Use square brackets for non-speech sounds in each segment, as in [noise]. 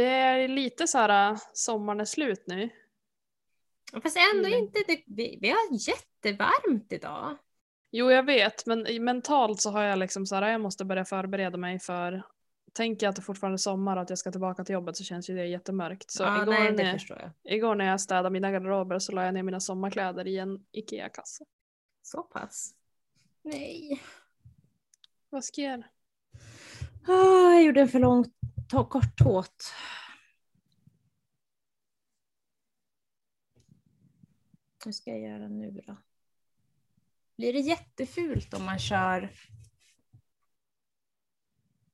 Det är lite så här sommaren är slut nu. Fast ändå Mm. inte, det, vi, vi har jättevarmt idag. Jo, jag vet, men mentalt så har jag liksom så här, jag måste börja förbereda mig för Tänker jag att det fortfarande är sommar och att jag ska tillbaka till jobbet så känns ju det jättemörkt. Så ja, igår, nej, det när, igår när jag städade mina garderober så la jag ner mina sommarkläder i en IKEA-kasse. Så pass. Nej. Vad ska jag göra? Ah, jag gjorde en för lång, ta, kort tåt. Hur ska jag göra nu då? Blir det jättefult om man kör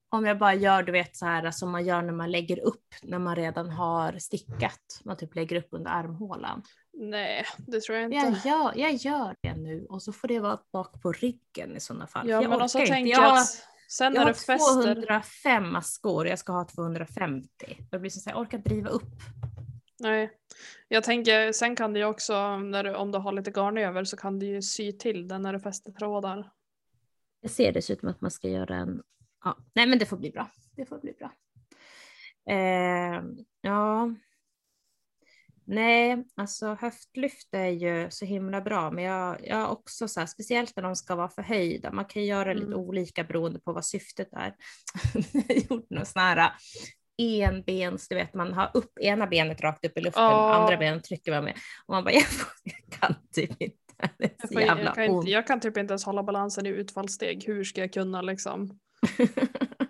om jag bara gör du vet så här som man gör när man lägger upp när man redan har stickat. Man typ lägger upp under armhålan. Nej, det tror jag inte. Jag gör, jag gör det nu och så får det vara bak på ryggen i sådana fall. ja, jag men också orkar inte. jag att sen jag har du fäster. 205 maskor, jag ska ha 250. Det blir så här, jag orkar driva upp. Nej. Jag tänker, sen kan du ju också, när du, om du har lite garn över så kan du ju sy till den när du fäster trådar. Jag ser dessutom att man ska göra en... Ja, nej men det får bli bra. Det får bli bra. Eh, ja. Nej, alltså höftlyft är ju så himla bra, men jag, jag har också så här, speciellt när de ska vara förhöjda, man kan göra lite Mm. olika beroende på vad syftet är. [laughs] jag gjorde någon sån här enbens, du vet man har upp ena benet rakt upp i luften, Ja. andra benet trycker man med. Och man bara, jag, [laughs] kan typ inte, det är Jag, så jävla jag, kan inte, jag kan typ inte ens hålla balansen i utfallssteg. Hur ska jag kunna liksom? [laughs]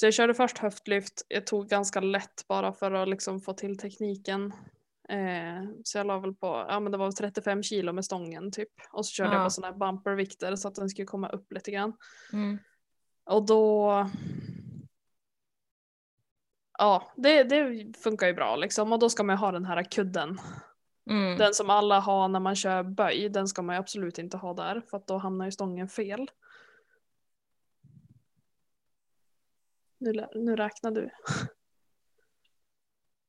Så jag körde först höftlyft. Jag tog ganska lätt bara för att liksom få till tekniken. Eh, så jag la väl på, ja men det var 35 kilo med stången typ. Och så körde jag Ja. på sådana här bumpervikter så att den skulle komma upp lite grann. Mm. Och då... Ja, det, det funkar ju bra liksom. Och då ska man ju ha den här kudden. Mm. Den som alla har när man kör böj, den ska man ju absolut inte ha där. För att då hamnar ju stången fel. Nu, nu räknar du.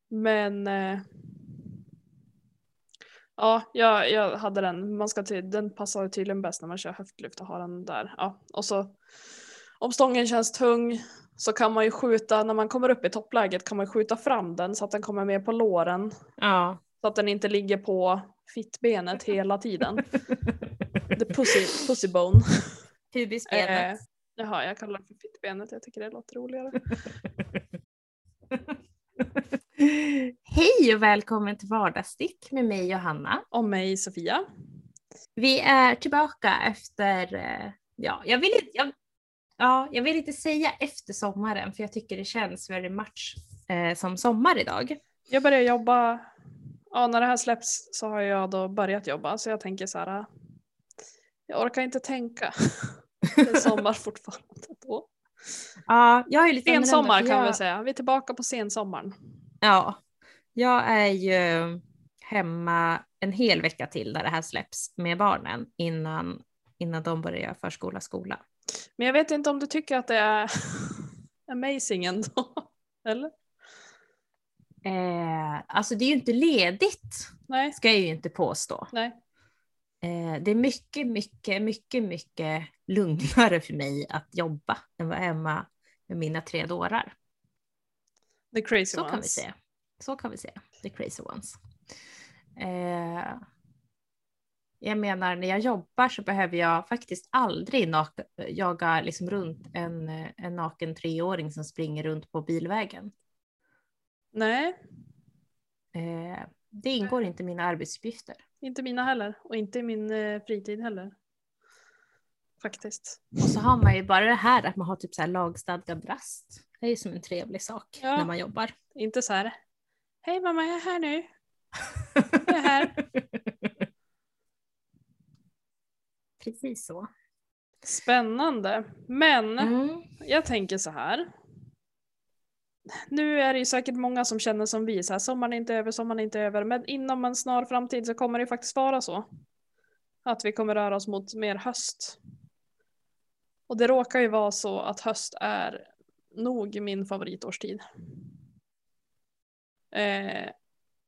Men... Eh, ja, jag, jag hade den. Man ska till, den passar tydligen bäst när man kör höftlyft och har den där. Ja, och så om stången känns tung så kan man ju skjuta, när man kommer upp i toppläget kan man ju skjuta fram den så att den kommer med på låren. Ja. Så att den inte ligger på fittbenet hela tiden. [laughs] The pussy, pussy bone. Pubisbenet. Eh, jaha, jag kallar det för fittbenet. Jag tycker det låter roligare. [laughs] Hej och välkommen till Vardagsstick med mig Johanna. Och mig Sofia. Vi är tillbaka efter, eh, ja, jag vill, jag, ja, jag vill inte säga efter sommaren för jag tycker det känns very much eh, som sommar idag. Jag börjar jobba, ja när det här släpps så har jag då börjat jobba så jag tänker så här. Jag orkar inte tänka. [laughs] Det är sommar fortfarande då. Ja, jag är lite Sensommar för kan jag, vi säga. Vi är tillbaka på sensommaren. Ja, jag är ju hemma en hel vecka till när det här släpps med barnen innan, innan de börjar förskola, skola. Men jag vet inte om du tycker att det är [laughs] amazing ändå. Eller? Eh, alltså det är ju inte ledigt, Nej, ska jag ju inte påstå. nej. Eh, det är mycket, mycket, mycket, mycket lugnare för mig att jobba än vara hemma med mina tre dårar. The crazy Så ones. kan vi säga. Så kan vi säga. The crazy ones. Eh, jag menar, när jag jobbar så behöver jag faktiskt aldrig jaga liksom runt en, en naken treåring som springer runt på bilvägen. Nej, Eh, det ingår inte i mina arbetsuppgifter. Inte mina heller. Och inte i min eh, fritid heller. Faktiskt. Och så har man ju bara det här att man har typ så här lagstadgad rast. Det är ju som en trevlig sak Ja. när man jobbar. Inte så här. Hej mamma, jag är här nu. Jag är här. [laughs] Precis så. Spännande. Men Mm. jag tänker så här. Nu är det ju säkert många som känner som vi, så här, sommaren är inte över, sommaren är inte över. Men inom en snar framtid så kommer det ju faktiskt vara så. Att vi kommer röra oss mot mer höst. Och det råkar ju vara så att höst är nog min favoritårstid. Eh,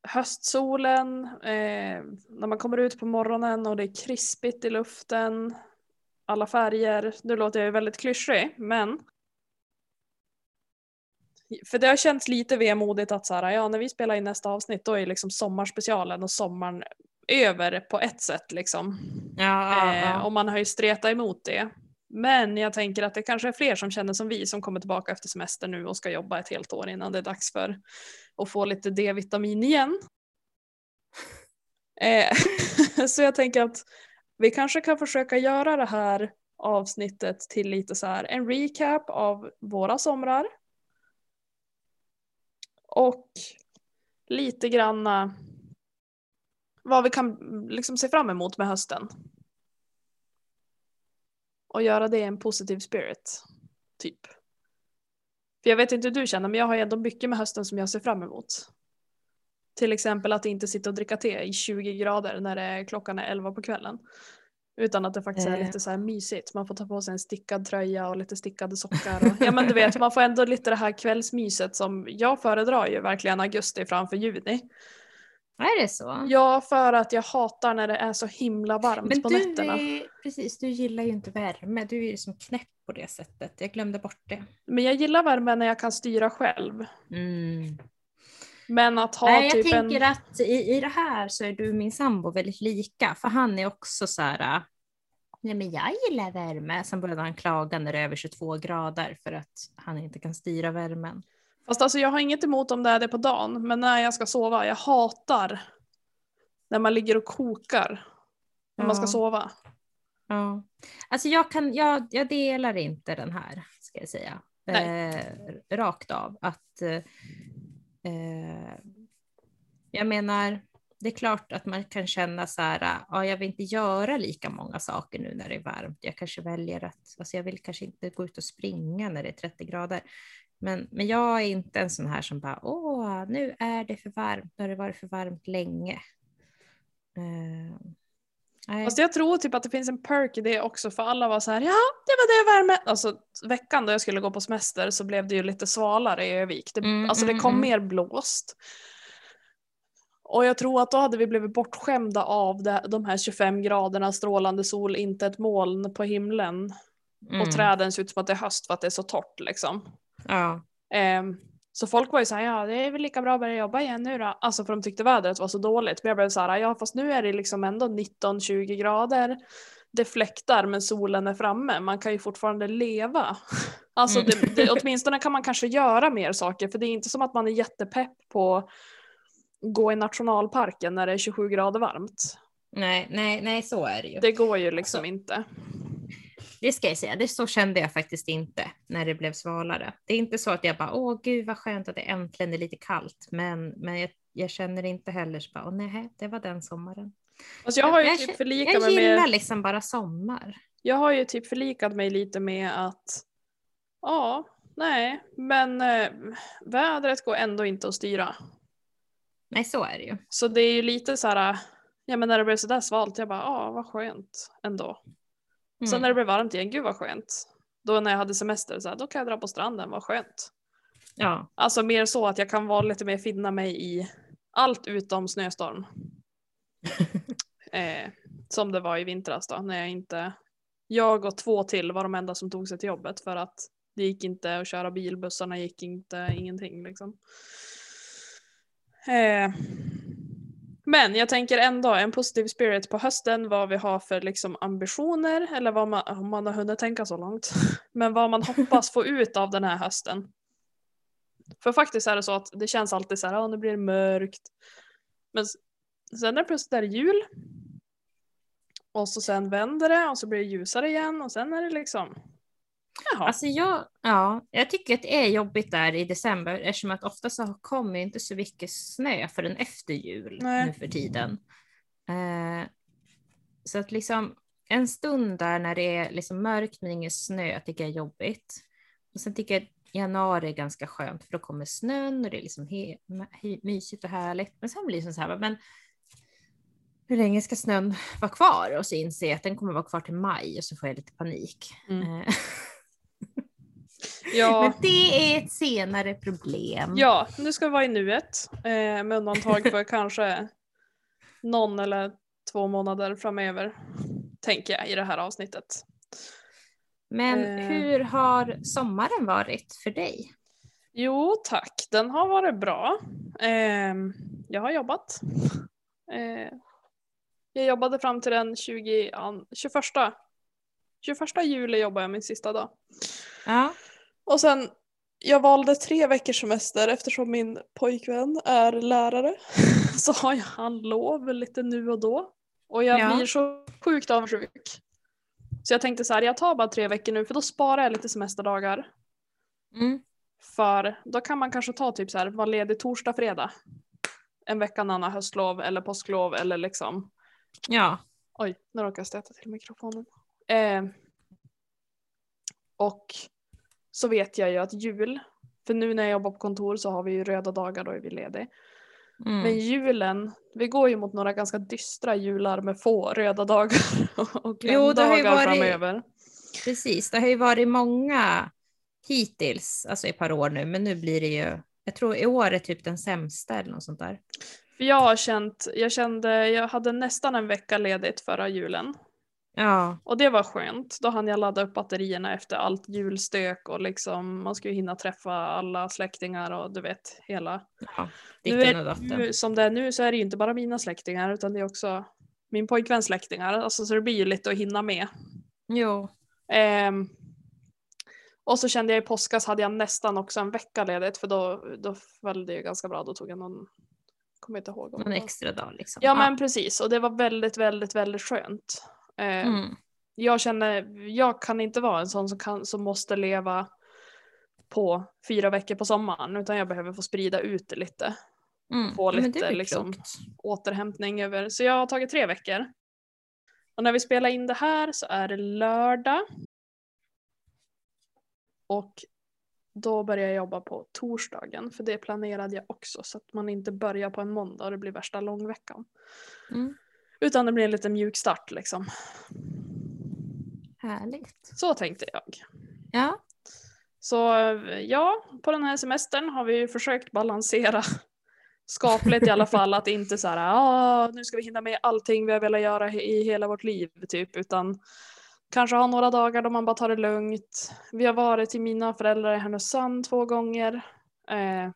höstsolen, eh, när man kommer ut på morgonen och det är krispigt i luften, alla färger. Nu låter jag ju väldigt klyschig, men för det har känts lite vemodigt att så här, ja, när vi spelar in nästa avsnitt då är liksom sommarspecialen och sommaren över på ett sätt liksom. Ja, ja, Eh, ja. och man har ju stretat emot det. Men jag tänker att det kanske är fler som känner som vi som kommer tillbaka efter semester nu och ska jobba ett helt år innan det är dags för att få lite D-vitamin igen. [laughs] Eh, [laughs] så jag tänker att vi kanske kan försöka göra det här avsnittet till lite så här en recap av våra somrar. Och lite granna eh, vad vi kan liksom se fram emot med hösten. Och göra det i en positiv spirit. Typ. För jag vet inte hur du känner men jag har ändå mycket med hösten som jag ser fram emot. Till exempel att inte sitta och dricka te i 20 grader när det är, klockan är 11 på kvällen. Utan att det faktiskt är Eh. lite så här mysigt. Man får ta på sig en stickad tröja och lite stickade [laughs] sockar. Och, ja men du vet, man får ändå lite det här kvällsmyset som jag föredrar ju verkligen augusti framför juni. Är det så? Ja, för att jag hatar när det är så himla varmt Men på du, nätterna. är, precis, du gillar ju inte värme. Du är ju som knäpp på det sättet. Jag glömde bort det. Men jag gillar värme när jag kan styra själv. Mm. Men att ha Nej, jag typ tänker en... att i, i det här så är du och min sambo väldigt lika. För han är också så här. äh, Nej men jag gillar värme. Sen började han klaga när det är över 22 grader för att han inte kan styra värmen. Fast alltså jag har inget emot om det är det på dagen. Men när jag ska sova, jag hatar när man ligger och kokar. När man ska Ja. sova. Ja. Alltså jag, kan, jag, jag delar inte den här, ska jag säga. Eh, rakt av. Att, eh, eh, jag menar, det är klart att man kan känna så här, ja, jag vill inte göra lika många saker nu när det är varmt. Jag kanske väljer att, alltså jag vill kanske inte gå ut och springa när det är 30 grader. Men, men jag är inte en sån här som bara, åh, nu är det för varmt, nu har det varit för varmt länge. Eh, nej. Fast jag tror typ att det finns en perk i det också för alla var så här, ja det var det värme. Alltså veckan då jag skulle gå på semester så blev det ju lite svalare i Övik. Det, Mm, alltså det mm, kom mm. mer blåst. Och jag tror att då hade vi blivit bortskämda av det, de här 25 graderna, strålande sol, inte ett moln på himlen. Mm. Och träden ser ut som att det är höst för att det är så torrt liksom. Ja. Ehm, så folk var ju såhär, ja det är väl lika bra att börja jobba igen nu då. Alltså för de tyckte vädret var så dåligt. Men jag blev såhär, ja fast nu är det liksom ändå 19-20 grader. Det fläktar men solen är framme. Man kan ju fortfarande leva. [laughs] Alltså Mm. det, det, [laughs] åtminstone kan man kanske göra mer saker. För det är inte som att man är jättepepp på att gå i nationalparken när det är 27 grader varmt. Nej, nej, nej, så är det ju. Det, går ju liksom Alltså- inte. Ska jag säga, det så kände jag faktiskt inte när det blev svalare. Det är inte så att jag bara, åh gud vad skönt att det äntligen är lite kallt, men, men jag, jag känner inte heller så bara, åh nej, det var den sommaren. Alltså jag har ju jag, typ jag, förlikat jag mig gillar med liksom bara sommar. Jag har ju typ förlikat mig lite med att ja, nej, men eh, vädret går ändå inte att styra. Nej, så är det ju. Så det är ju lite så här, ja men när det blev sådär svalt, jag bara ja vad skönt ändå. Sen Mm. när det blev varmt igen, gud vad skönt. Då när jag hade semester, så här, då kan jag dra på stranden, vad skönt. Ja, Alltså mer så att jag kan vara lite mer finna mig i allt utom snöstorm. [laughs] eh, som det var i vintras då, när jag inte... Jag och två till var de enda som tog sig till jobbet för att det gick inte att köra bil, bussarna gick inte, ingenting liksom. Eh, men jag tänker ändå en positiv spirit på hösten, vad vi har för liksom ambitioner, eller vad man, om man har hunnit tänka så långt. [laughs] Men vad man hoppas få ut av den här hösten. För faktiskt är det så att det känns alltid så här, ja nu blir det mörkt. Men sen är det plötsligt är det jul. Och så sen vänder det och så blir det ljusare igen och sen är det liksom, jaha. alltså jag, ja, jag tycker att det är jobbigt där i december eftersom att ofta så kommer inte så mycket snö förrän efter jul Nej. nu för tiden. Eh, så att liksom en stund där när det är liksom mörkt men ingen snö tycker jag är jobbigt. Och sen tycker jag januari är ganska skönt för då kommer snön och det är liksom he- mysigt och härligt. Men sen blir det så här, men hur länge ska snön vara kvar? Och så inser jag att den kommer vara kvar till maj och så får jag lite panik. Mm. [laughs] Eh, Ja, Men det är ett senare problem. ja, nu ska vi vara i nuet. Eh, med undantag för [laughs] kanske någon eller två månader framöver. Tänker jag i det här avsnittet. Men Eh. hur har sommaren varit för dig? Jo tack, den har varit bra. Ehm, jag har jobbat. Eh, jag jobbade fram till den 20, an- 21, 21 juli jobbade jag min sista dag. Ja. Och sen, jag valde tre veckors semester eftersom min pojkvän är lärare. [laughs] Så har jag han lov lite nu och då. Och jag Ja. blir så sjukt avundsjuk. Så jag tänkte så här, jag tar bara tre veckor nu för då sparar jag lite semesterdagar. Mm. För då kan man kanske ta typ så här, vara ledig torsdag, fredag. En vecka när han har höstlov eller påsklov eller liksom. Ja. Oj, nu råkade jag stöta till mikrofonen. Eh, och så vet jag ju att jul, för nu när jag jobbar på kontor så har vi ju röda dagar, då är vi lediga. Mm. Men julen, vi går ju mot några ganska dystra jular med få röda dagar [laughs] och Jo, det har ju dagar varit- framöver. Precis, det har ju varit många hittills, alltså ett par år nu, men nu blir det ju, jag tror i år är typ den sämsta eller något sånt där. För jag har känt, jag kände, jag hade nästan en vecka ledigt förra julen. Ja, Och det var skönt. Då hann jag ladda upp batterierna efter allt julstök och liksom man skulle hinna träffa alla släktingar och du vet hela. ja. Nu är, nu, som det är nu så är det ju inte bara mina släktingar utan det är också min pojkväns släktingar. Alltså, så det blir ju lite att hinna med. Jo, Ehm, och så kände jag i påskas hade jag nästan också en vecka ledigt för då, då föll det ju ganska bra. Då tog jag någon, kommer inte ihåg. Om någon extra dag liksom. Ja men precis och det var väldigt väldigt väldigt skönt. Ehm, Mm. jag känner, jag kan inte vara en sån som, kan, som måste leva på fyra veckor på sommaren utan jag behöver få sprida ut det lite. Mm. få lite, liksom. Återhämtning över, så jag har tagit tre veckor. Och när vi spelar in det här så är det lördag. Och då börjar jag jobba på torsdagen för det planerade jag också så att man inte börjar på en måndag och det blir värsta långveckan. Mm. Utan det blir en liten mjuk start liksom. Härligt. Så tänkte jag. Ja, Så ja, på den här semestern har vi försökt balansera [laughs] skapligt i alla fall att inte så här, ah, nu ska vi hinna med allting vi har velat göra i hela vårt liv typ, utan kanske ha några dagar då man bara tar det lugnt. Vi har varit till mina föräldrar i Härnösand två gånger, eh,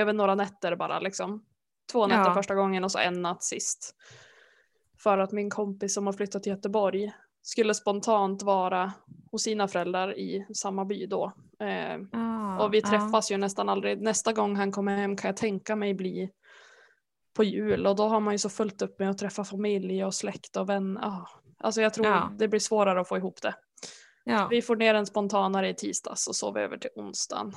över några nätter bara liksom. Två nätter Ja. första gången och så en natt sist. För att min kompis som har flyttat till Göteborg skulle spontant vara hos sina föräldrar i samma by då. Eh, ah, och vi ja. träffas ju nästan aldrig. Nästa gång han kommer hem kan jag tänka mig bli på jul och då har man ju så fullt upp med att träffa familj och släkt och vänner. Ah. Alltså jag tror Ja. det blir svårare att få ihop det. Ja. Vi får ner en spontanare i tisdags och sov över till onsdagen.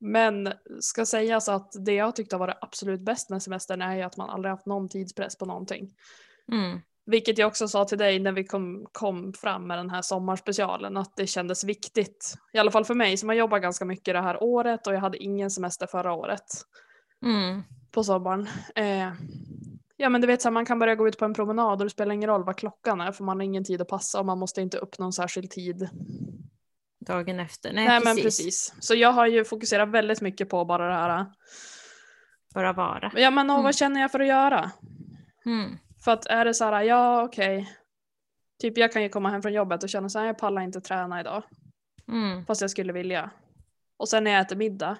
Men ska sägas att det jag tyckte har varit absolut bäst med semestern är ju att man aldrig haft någon tidspress på någonting. Mm. Vilket jag också sa till dig när vi kom, kom fram med den här sommarspecialen att det kändes viktigt. I alla fall för mig som har jobbat ganska mycket det här året och jag hade ingen semester förra året Mm. på sommaren. Eh, ja men du vet så här, man kan börja gå ut på en promenad och det spelar ingen roll vad klockan är för man har ingen tid att passa och man måste inte upp någon särskild tid. Dagen efter. Nej, Nej, precis. men precis. Så jag har ju fokuserat väldigt mycket på bara det här. Bara vara. Ja men och Mm. vad känner jag för att göra? Mm. För att är det så här, ja okej. Typ jag kan ju komma hem från jobbet och känna så här, jag pallar inte träna idag. Mm. Fast jag skulle vilja. Och sen när jag äter middag.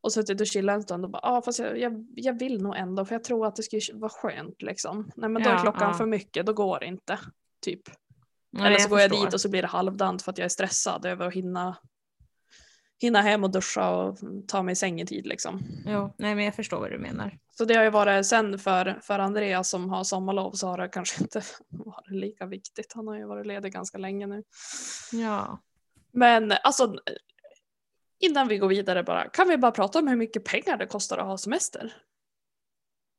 Och suttit och chillat en stund och bara, ja ah, fast jag, jag, jag vill nog ändå för jag tror att det skulle vara skönt liksom. Nej men då är klockan ja. för mycket, då går det inte. Typ. Ja, Eller så går jag förstår. dit och så blir det halvdant för att jag är stressad över att hinna, hinna hem och duscha och ta mig i säng i tid liksom. Jo, nej men jag förstår vad du menar. Så det har ju varit sen för, för Andreas som har sommarlov så har det kanske inte [laughs] varit lika viktigt. Han har ju varit ledig ganska länge nu. Ja. Men alltså innan vi går vidare bara, kan vi bara prata om hur mycket pengar det kostar att ha semester?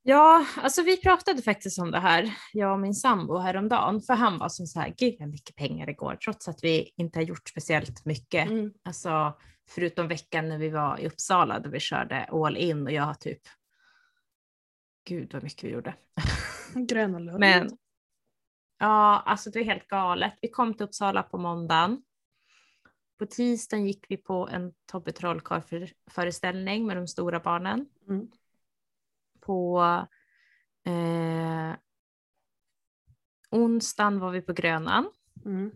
Ja, alltså vi pratade faktiskt om det här, jag och min sambo häromdagen, för han var som så här, gud vad mycket pengar det går, trots att vi inte har gjort speciellt mycket. Mm. Alltså förutom veckan när vi var i Uppsala där vi körde all in och jag har typ, gud vad mycket vi gjorde. [laughs] Gröna Lund. Men ja, alltså det är helt galet. Vi kom till Uppsala på måndagen. På tisdagen gick vi på en Tobbe Trollkarl-föreställning med de stora barnen. Mm. På eh, onsdagen var vi på Grönan. Mm.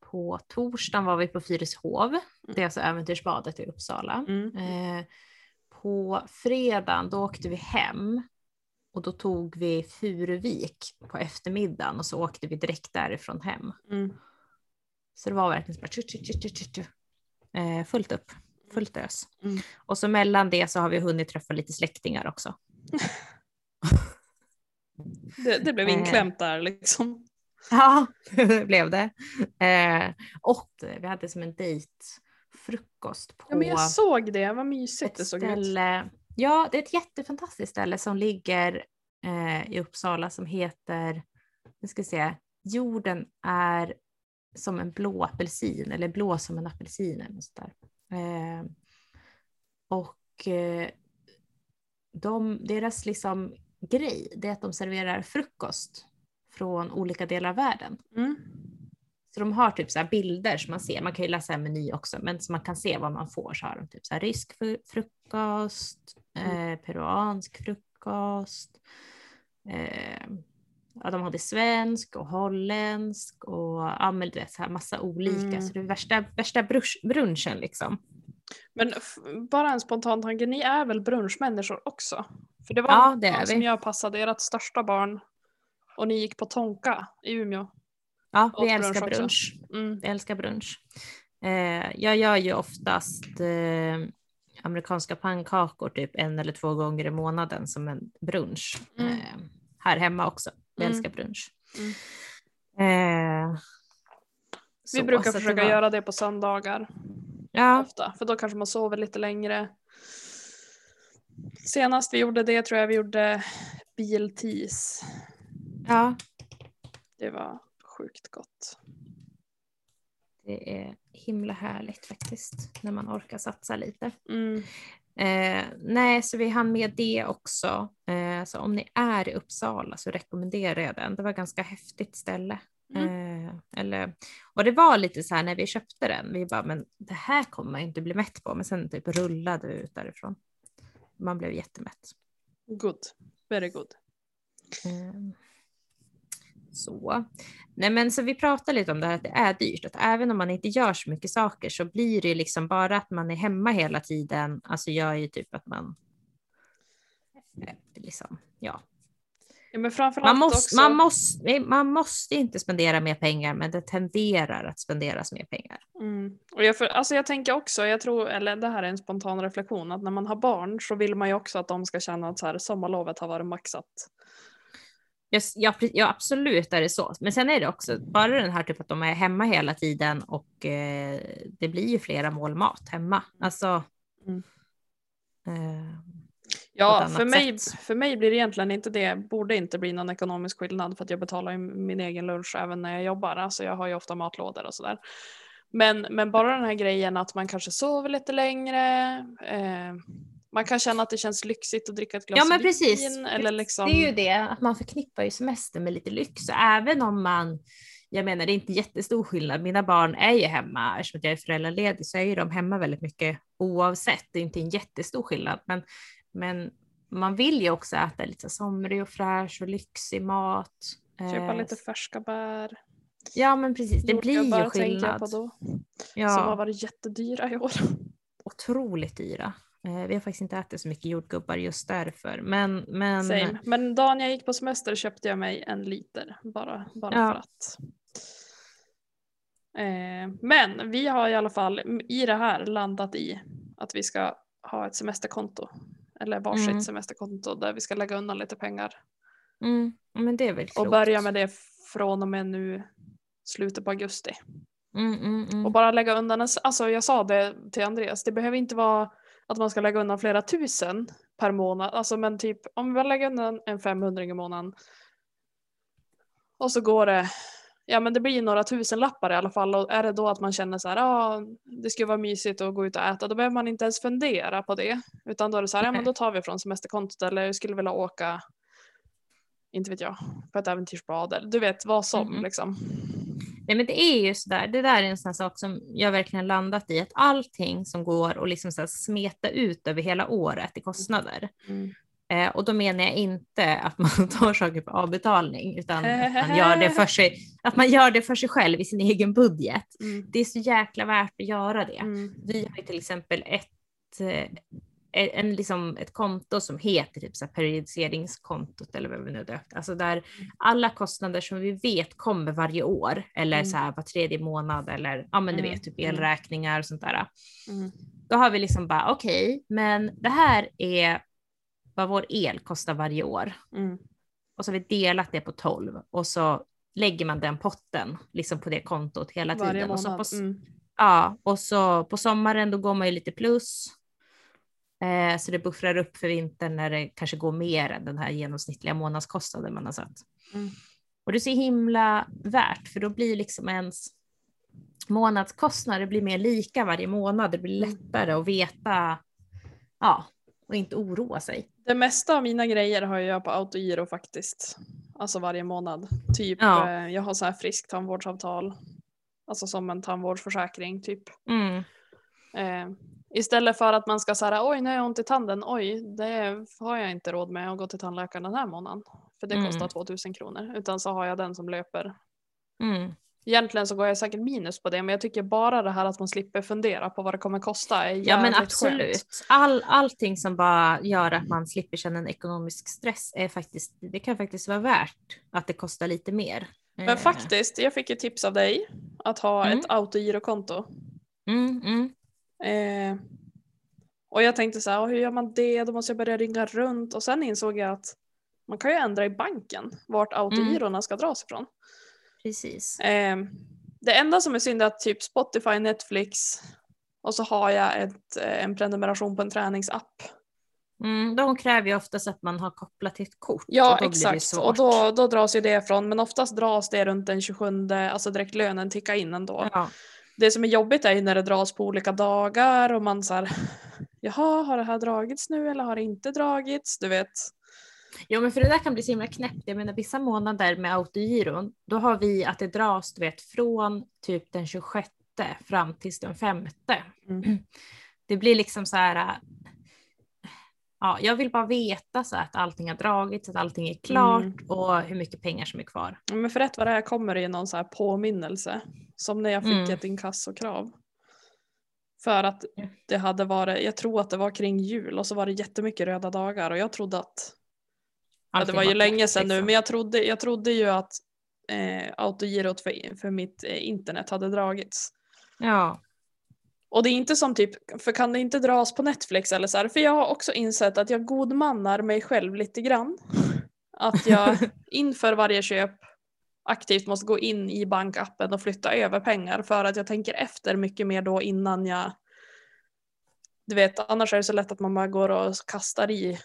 på torsdagen var vi på Fyrishov, det är alltså äventyrsbadet i Uppsala. Mm. Eh, på fredagen då åkte vi hem och då tog vi Furuvik på eftermiddagen och så åkte vi direkt därifrån hem. Mm. Så det var verkligen bara tju, tju, tju. Eh, fullt upp, fullt ös. Mm. Och så mellan det så har vi hunnit träffa lite släktingar också. [laughs] Det, det blev Eh. inklämt där liksom. Ja, [laughs] det blev det. Eh, och vi hade som en dejtfrukost på Ja, men jag såg det, vad mysigt det såg ut. ställe. Ja, det är ett jättefantastiskt ställe som ligger eh, i Uppsala som heter, nu ska se, jorden är som en blå apelsin eller blå som en apelsin eller något sånt där. Eh, och eh, de, deras liksom grej det är att de serverar frukost från olika delar av världen. Mm. Så de har typ så här bilder som man ser, man kan ju läsa en meny också, men så man kan se vad man får så har de typ så här rysk fru- frukost, eh, peruansk frukost. Eh, ja, de hade svensk och holländsk och ja, men du vet, så här massa olika. Mm. Så det är värsta, värsta brunchen liksom. Men bara en spontan tanke, ni är väl brunchmänniskor också? För det var Ja, det som vi. jag passade, ert största barn, och ni gick på Tonka i Umeå. Ja, vi älskar brunch. Mm. Vi älskar brunch. Eh, jag gör ju oftast eh, amerikanska pannkakor typ en eller två gånger i månaden som en brunch. Mm. Eh, här hemma också. Vi Mm. älskar brunch. Mm. Eh, Vi så, brukar så att det försöka var- göra det på söndagar Ja, ofta, för då kanske man sover lite längre. Senast vi gjorde det tror jag vi gjorde biltis. ja, Det var sjukt gott. det är himla härligt faktiskt när man orkar satsa lite. Mm. Eh, nej, så vi hann med det också. Eh, så om ni är i Uppsala så rekommenderar jag den. Det var ganska häftigt ställe. Eh, eller, och det var lite så här när vi köpte den, vi bara, men det här kommer man inte bli mätt på, men sen typ rullade vi ut därifrån. Man blev jättemätt. Good. Very good. Så. Nej men så vi pratar lite om det här att det är dyrt, att även om man inte gör så mycket saker så blir det liksom bara att man är hemma hela tiden, alltså gör ju typ att man liksom, ja. Ja, men Man måste, också, man, måste, man måste inte spendera mer pengar, men det tenderar att spenderas mer pengar. Mm. Och jag, för, alltså jag tänker också, jag tror, eller det här är en spontan reflektion, att när man har barn så vill man ju också att de ska känna att så här, sommarlovet har varit maxat. Ja, ja, absolut är det så. Men sen är det också bara den här typ att de är hemma hela tiden och eh, det blir ju flera mål mat hemma. Alltså. Mm. Eh, Ja, för mig, sätt. för mig blir det egentligen inte det, borde inte bli någon ekonomisk skillnad för att jag betalar min egen lunch även när jag jobbar. Alltså jag har ju ofta matlådor och sådär. Men, men bara den här grejen att man kanske sover lite längre. Eh, man kan känna att det känns lyxigt att dricka ett glas ja, men vin. precis. Eller liksom, Det är ju det att man förknippar ju semester med lite lyx. Så även om man, jag menar det är inte jättestor skillnad. Mina barn är ju hemma eftersom jag är föräldraledig så är ju de hemma väldigt mycket oavsett. Det är inte en jättestor skillnad, men, men man vill ju också äta lite somrig och fräsch och lyxig mat. Köpa Eh, lite färska bär. Ja, men precis. Det blir ju tänker jag på skillnad. då. Som har Ja, varit jättedyra i år. otroligt dyra. Eh, Vi har faktiskt inte ätit så mycket jordgubbar just därför, men, men Same. Men dagen jag gick på semester köpte jag mig en liter bara, bara Ja. för att. Eh, men vi har i alla fall i det här landat i att vi ska ha ett semesterkonto. Eller varsitt Mm. semesterkonto där vi ska lägga undan lite pengar. Mm, men det är väl Och klokt. börja med det från och med nu slutet på augusti. Mm, mm, mm. Och bara lägga undan, alltså jag sa det till Andreas, det behöver inte vara att man ska lägga undan flera tusen per månad. Alltså men typ om vi lägger undan en 500 i månaden. Och så går det, ja men det blir några tusen lappar i alla fall. Och är det då att man känner så här, ja ah, det skulle vara mysigt att gå ut och äta, då behöver man inte ens fundera på det. Utan då är det så här, ja men då tar vi från semesterkontot eller jag skulle vilja åka, inte vet jag, på ett äventyrsbad eller du vet vad som Mm. liksom. Nej, men det är ju sådär, det där är en sån sak som jag verkligen landat i, att allting som går och liksom så smeta ut över hela året i kostnader, Mm. Eh, och då menar jag inte att man [laughs] tar saker på avbetalning utan att man, gör det för sig, att man gör det för sig själv i sin egen budget. Mm. Det är så jäkla värt att göra det. Mm. Vi har ju till exempel ett, eh, en, liksom ett konto som heter typ så här periodiseringskontot eller vad vi nu döpt. Alltså där alla kostnader som vi vet kommer varje år eller Mm. så här var tredje månad eller ja men du Mm, vet typ mm. elräkningar och sånt där. Mm. Då har vi liksom bara okej, men det här är vad vår el kostar varje år Mm. och så har vi delat det på 12 och så lägger man den potten liksom på det kontot hela Varje tiden. Och så, månad. på, Mm. ja, och så på sommaren då går man ju lite plus. Eh, så det buffrar upp för vintern när det kanske går mer än den här genomsnittliga månadskostnaden man har satt. Mm. Och det är så himla värt för då blir liksom ens månadskostnader blir mer lika varje månad. Det blir lättare att veta, ja, och inte oroa sig. Det mesta av mina grejer har jag på autogiro faktiskt. Alltså varje månad. Typ Ja. eh, jag har så här frisk tandvårdsavtal. Alltså som en tandvårdsförsäkring typ. Mm. Eh, istället för att man ska säga oj nu har jag ont i tanden, oj det har jag inte råd med att gå till tandläkaren den här månaden. För det Mm. kostar 2000 kronor. Utan så har jag den som löper. Mm. Egentligen så går jag säkert minus på det men jag tycker bara det här att man slipper fundera på vad det kommer kosta är Ja men skönt. absolut. All, allting som bara gör att man slipper känna en ekonomisk stress är faktiskt, det kan faktiskt vara värt att det kostar lite mer. Men Eh, faktiskt, jag fick ett tips av dig att ha Mm. ett autogirokonto. Mm, mm, Eh, och jag tänkte så här, "Åh, hur gör man det? Då måste jag börja ringa runt. Och sen insåg jag att man kan ju ändra i banken vart autogirona ska dras ifrån. precis. Eh, det enda som är synd är att typ Spotify, Netflix och så har jag ett, eh, en prenumeration på en träningsapp. Mm, de kräver ju oftast att man har kopplat till ett kort. Ja och exakt och då, då dras ju det ifrån men oftast dras det runt den 27, alltså direkt lönen tickar in ändå. Ja. Det som är jobbigt är ju när det dras på olika dagar och man så här, [laughs] jaha har det här dragits nu eller har det inte dragits? Du vet. Jo men för det där kan bli så himla knäppt. Jag menar vissa månader med autogiron, då har vi att det dras du vet från typ den 26 fram tills den 5. Mm. [clears throat] Det blir liksom så här. Ja, jag vill bara veta så att allting har dragits, att allting är klart Mm. och hur mycket pengar som är kvar. Men för rätt vad det är kommer det ju någon så här påminnelse. Som när jag fick Mm. ett inkassokrav. För att det hade varit, jag tror att det var kring jul och så var det jättemycket röda dagar och jag trodde att, ja, det var ju länge sedan nu, liksom. men jag trodde, jag trodde ju att eh, autogirot för, för mitt eh, internet hade dragits. Ja, Och det är inte som typ, för kan det inte dras på Netflix eller så här? För jag har också insett att jag godmannar mig själv lite grann. Att jag [laughs] inför varje köp aktivt måste gå in i bankappen och flytta över pengar för att jag tänker efter mycket mer då innan jag du vet, annars är det så lätt att man bara går och kastar i.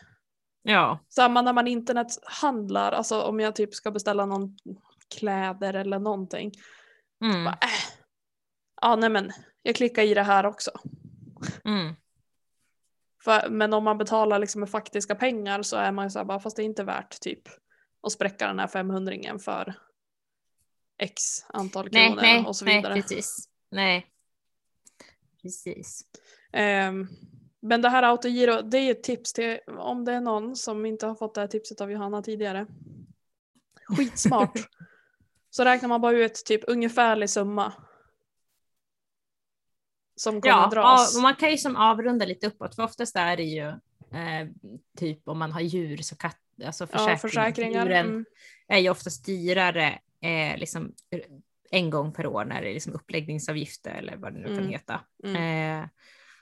ja, Samma när man internethandlar, alltså om jag typ ska beställa någon kläder eller någonting. mm, Bara, äh. Ja, nej men jag klickar i det här också. mm, För, men om man betalar liksom med faktiska pengar så är man ju så här bara, fast det är inte värt typ att spräcka den här 500 för x antal nej, kronor nej, och så nej, vidare. precis, nej, precis. Ehm, men det här autogiro, det är ett tips till om det är någon som inte har fått det här tipset av Johanna tidigare. Skitsmart. [laughs] så räknar man bara ut typ ungefärlig summa. Som kommer Ja, dras. ja, man kan ju som avrunda lite uppåt, för oftast är det ju eh, typ om man har djur så katt, alltså ja, försäkring, försäkringar. djuren Mm. är ju oftast dyrare eh, liksom, en gång per år när det är liksom uppläggningsavgifter eller vad det nu kan Mm. heta. Mm. Eh,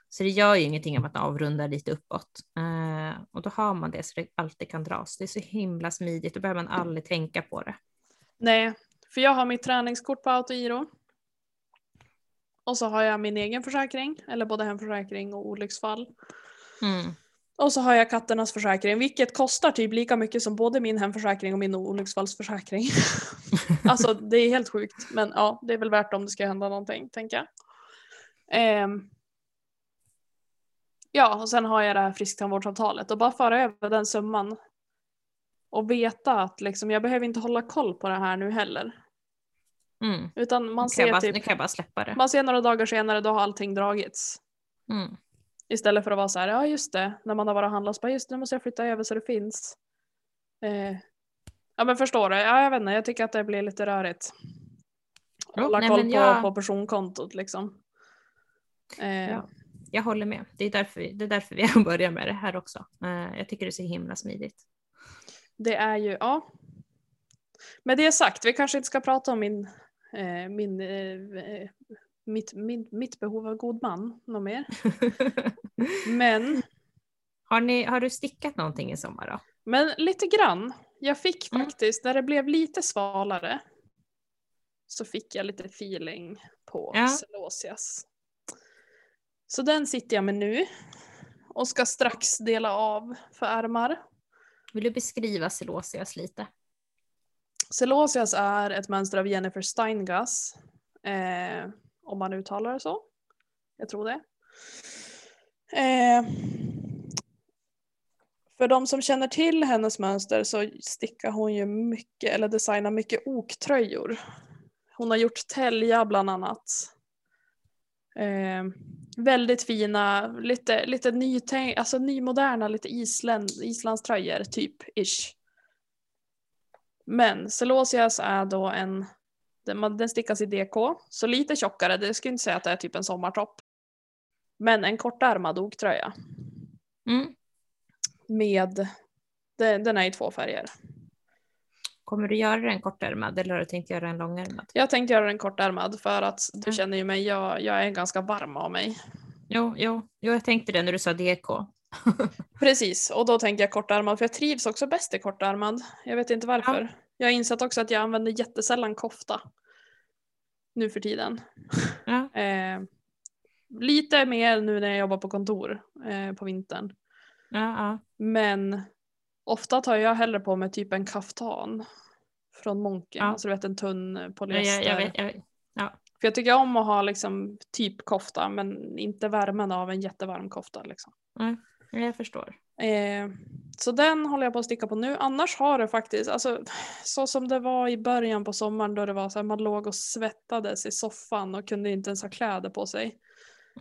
så det gör ju ingenting om att man avrundar lite uppåt. Eh, och då har man det så det alltid kan dras. Det är så himla smidigt, då behöver man aldrig tänka på det. Nej, för jag har mitt träningskort på autogiro. Och så har jag min egen försäkring, eller både hemförsäkring och olycksfall. Mm. Och så har jag katternas försäkring, vilket kostar typ lika mycket som både min hemförsäkring och min olycksfallsförsäkring. [laughs] alltså det är helt sjukt, men ja, det är väl värt om det ska hända någonting, tänker jag. Ehm. ja, och sen har jag det här frisktandvårdsavtalet och bara föra över den summan. Och veta att liksom, jag behöver inte hålla koll på det här nu heller. Mm. Utan man ser bara, typ nu kan jag bara släppa det. man ser några dagar senare, då har allting dragits. Mm. Istället för att vara så här, ja just det, när man har varit och handlat så bara just det, nu måste jag flytta över så det finns. Eh, ja men förstår du, ja jag vet inte, jag tycker att det blir lite rörigt. Hålla koll på, jag- på personkontot liksom. Eh, Ja, jag håller med. Det är därför, det är därför vi [laughs] börjar med det här också. Eh, Jag tycker det är så himla smidigt. Det är ju, ja. Med det sagt, vi kanske inte ska prata om min, min, eh, mitt, min, mitt behov av god man något mer. [laughs] Men, har, ni, har du stickat någonting i sommar då? men lite grann. Jag fick Mm. faktiskt, när det blev lite svalare, så fick jag lite feeling på Ja. Celosias. Så den sitter jag med nu och ska strax dela av för ärmar. Vill du beskriva Celosias lite? Celosias är ett mönster av Jennifer Steingass. Eh, om man uttalar det så. Jag tror det. Eh, för de som känner till hennes mönster så stickar hon ju mycket, eller designar mycket oktröjor. Hon har gjort tälja bland annat. Eh, väldigt fina, lite, lite nytänk, alltså nymoderna, lite Island, islandströjor typ ish. Men Celosias är då en, den, den stickas i DK, så lite tjockare, det skulle inte säga att det är typ en sommartopp. Men en kortärmad oktröja Mm. med, den, den är i två färger. Kommer du göra den kortärmad eller har du tänkt göra en långärmad? Jag tänkte göra den kortärmad för att du Mm. känner ju mig, jag, jag är ganska varm av mig. Jo, jo, jo, jag tänkte det när du sa DK. Precis, och då tänkte jag kortärmad för jag trivs också bäst i kortärmad. Jag vet inte varför. Jag har insett också att jag använder jättesällan kofta. Nu för tiden. Ja. Eh, lite mer nu när jag jobbar på kontor eh, på vintern. Ja, ja. Men ofta tar jag hellre på mig typ en kaftan. Från Monken, Ja. alltså du vet en tunn polyester. jag, jag vet, jag, vet. För jag tycker om att ha liksom typ kofta men inte värmen av en jättevarm kofta. Liksom. Jag förstår. Eh, så den håller jag på att sticka på nu. Annars har det faktiskt, alltså, så som det var i början på sommaren då det var så här, man låg och svettades i soffan och kunde inte ens ha kläder på sig.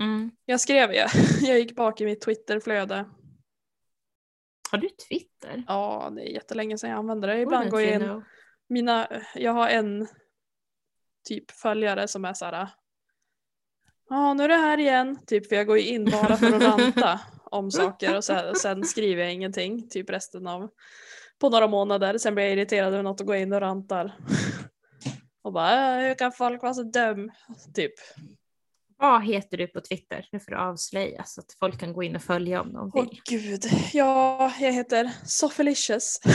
Mm. Jag skrev ju, [laughs] jag gick bak i mitt Twitterflöde. Har du Twitter? Ja, det är jättelänge sedan jag använde det. Ibland går jag in, mina, jag har en typ följare som är så här. Ja, nu är det här igen. Typ för jag går ju in bara för att [laughs] ranta om saker och sen, sen skriver jag ingenting. Typ resten av på några månader. Sen blir jag irriterad över något och går in och rantar. Och bara, "Äh, hur kan folk vara så dum? Typ. Vad heter du på Twitter? Nu får du avslöja så att folk kan gå in och följa om de Åh vill. gud. Ja, jag heter Soffelicious. [laughs]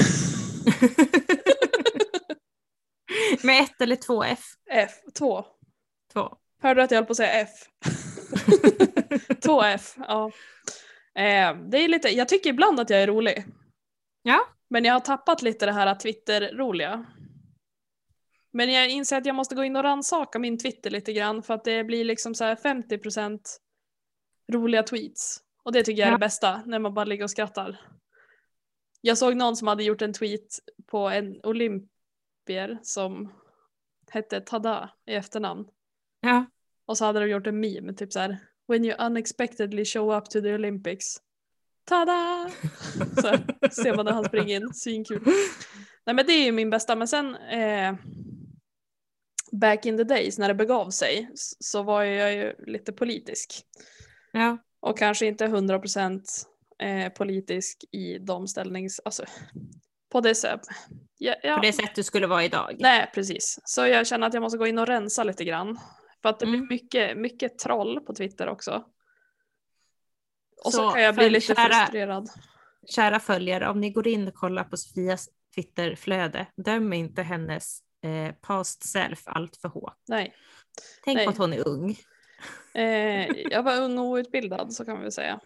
Med ett eller två F? F, två. Två. Hörde du att jag höll på att säga F? [laughs] [laughs] Två F, ja. Eh, det är lite, jag tycker ibland att jag är rolig. Ja. Men jag har tappat lite det här Twitter-roliga. Men jag inser att jag måste gå in och rannsaka min Twitter lite grann för att det blir liksom så här 50% roliga tweets. Och det tycker jag är Ja. det bästa, när man bara ligger och skrattar. Jag såg någon som hade gjort en tweet på en olympier som hette Tada i efternamn. Ja. Och så hade de gjort en meme, typ så här. When you unexpectedly show up to the Olympics. Tada! Så här, ser man när han springer in, svinkul. Nej men det är ju min bästa, men sen eh, back in the days när det begav sig så var jag ju lite politisk. ja. Och kanske inte 100% eh, politisk i de ställnings... Alltså, på det sättet. Ja, ja. På det sätt du skulle vara idag. Nej, precis. Så jag känner att jag måste gå in och rensa lite grann. För att det Mm. blir mycket, mycket troll på Twitter också. Och så, Så kan jag bli lite kära- frustrerad. Kära följare, om ni går in och kollar på Sofias Twitterflöde, döm inte hennes eh, past self allt för hårt. Nej. Tänk Nej. på att hon är ung. Eh, jag var ung och outbildad så kan vi väl säga.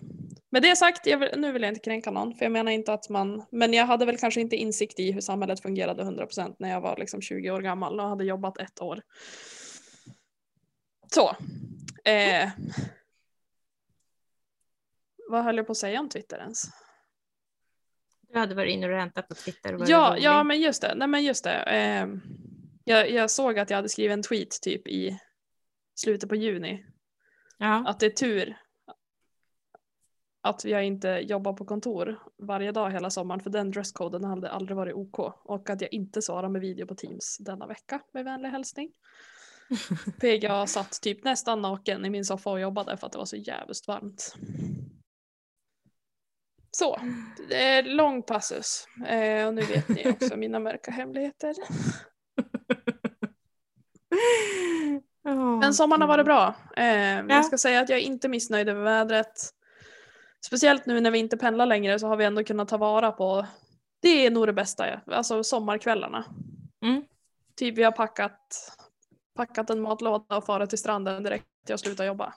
Med det sagt, jag vill, nu vill jag inte kränka någon. För jag menar inte att man... Men jag hade väl kanske inte insikt i hur samhället fungerade 100% när jag var liksom 20 år gammal och hade jobbat ett år. Så. Eh, vad höll jag på att säga om Twitter ens? Du hade varit inne och räntat på Twitter. Ja, ja men just det. Nej, men just det. Eh, jag, jag såg att jag hade skrivit en tweet typ i slutet på juni. ja. Att det är tur att jag inte jobbar på kontor varje dag hela sommaren för den dresskoden hade aldrig varit OK och att jag inte svarar med video på Teams denna vecka med vänlig hälsning. [laughs] PGA satt typ nästan naken i min soffa och jobbade för att det var så jävligt varmt. Så, det är lång passus. Eh, och nu vet ni också mina mörka hemligheter. [laughs] Men sommaren har varit bra. Eh, Jag ska säga att jag är inte missnöjd över vädret. Speciellt nu när vi inte pendlar längre så har vi ändå kunnat ta vara på, det är nog det bästa, alltså sommarkvällarna. Mm. Typ vi har packat, packat en matlåda och farit till stranden direkt jag slutar jobba.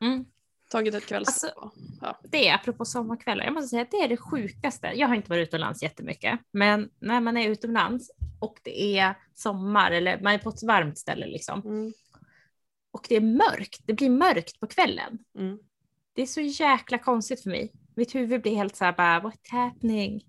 Mm. Tagit ett kvälls... Alltså, ja. Det apropå sommarkvällar, jag måste säga att det är det sjukaste. Jag har inte varit utomlands jättemycket, men när man är utomlands och det är sommar eller man är på ett varmt ställe liksom. Mm. Och det är mörkt, det blir mörkt på kvällen. Mm. Det är så jäkla konstigt för mig. Mitt huvud blir helt så här bara, what's happening?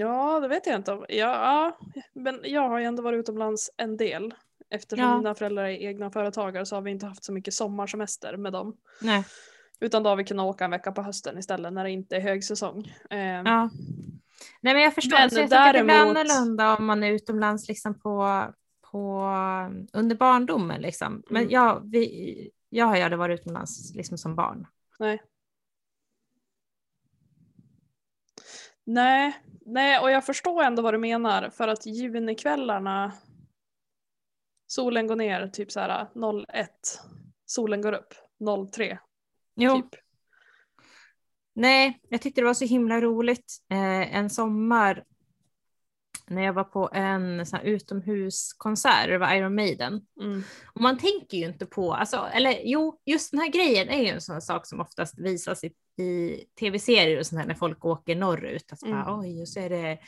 Ja, det vet jag inte. Ja, ja, men jag har ju ändå varit utomlands en del. Eftersom Ja. mina föräldrar är egna företagare så har vi inte haft så mycket sommarsemester med dem. Nej. Utan då har vi kunnat åka en vecka på hösten istället när det inte är högsäsong. Eh, Ja. Nej men jag förstår, Men så jag tycker det blir däremot- annorlunda om man är utomlands liksom på, på under barndomen liksom. Men Mm. jag, vi, jag har ju aldrig varit utomlands liksom som barn. Nej, nej, och jag förstår ändå vad du menar för att junikvällarna solen går ner typ så här 01, solen går upp 03 Jo, typ. nej, jag tyckte det var så himla roligt eh, en sommar när jag var på en sån utomhuskonsert, det var Iron Maiden. Mm. Och man tänker ju inte på, alltså, eller jo, just den här grejen är ju en sån sak som oftast visas i, i tv-serier och sånt här när folk åker norrut. Att bara, Mm. oj, och så är det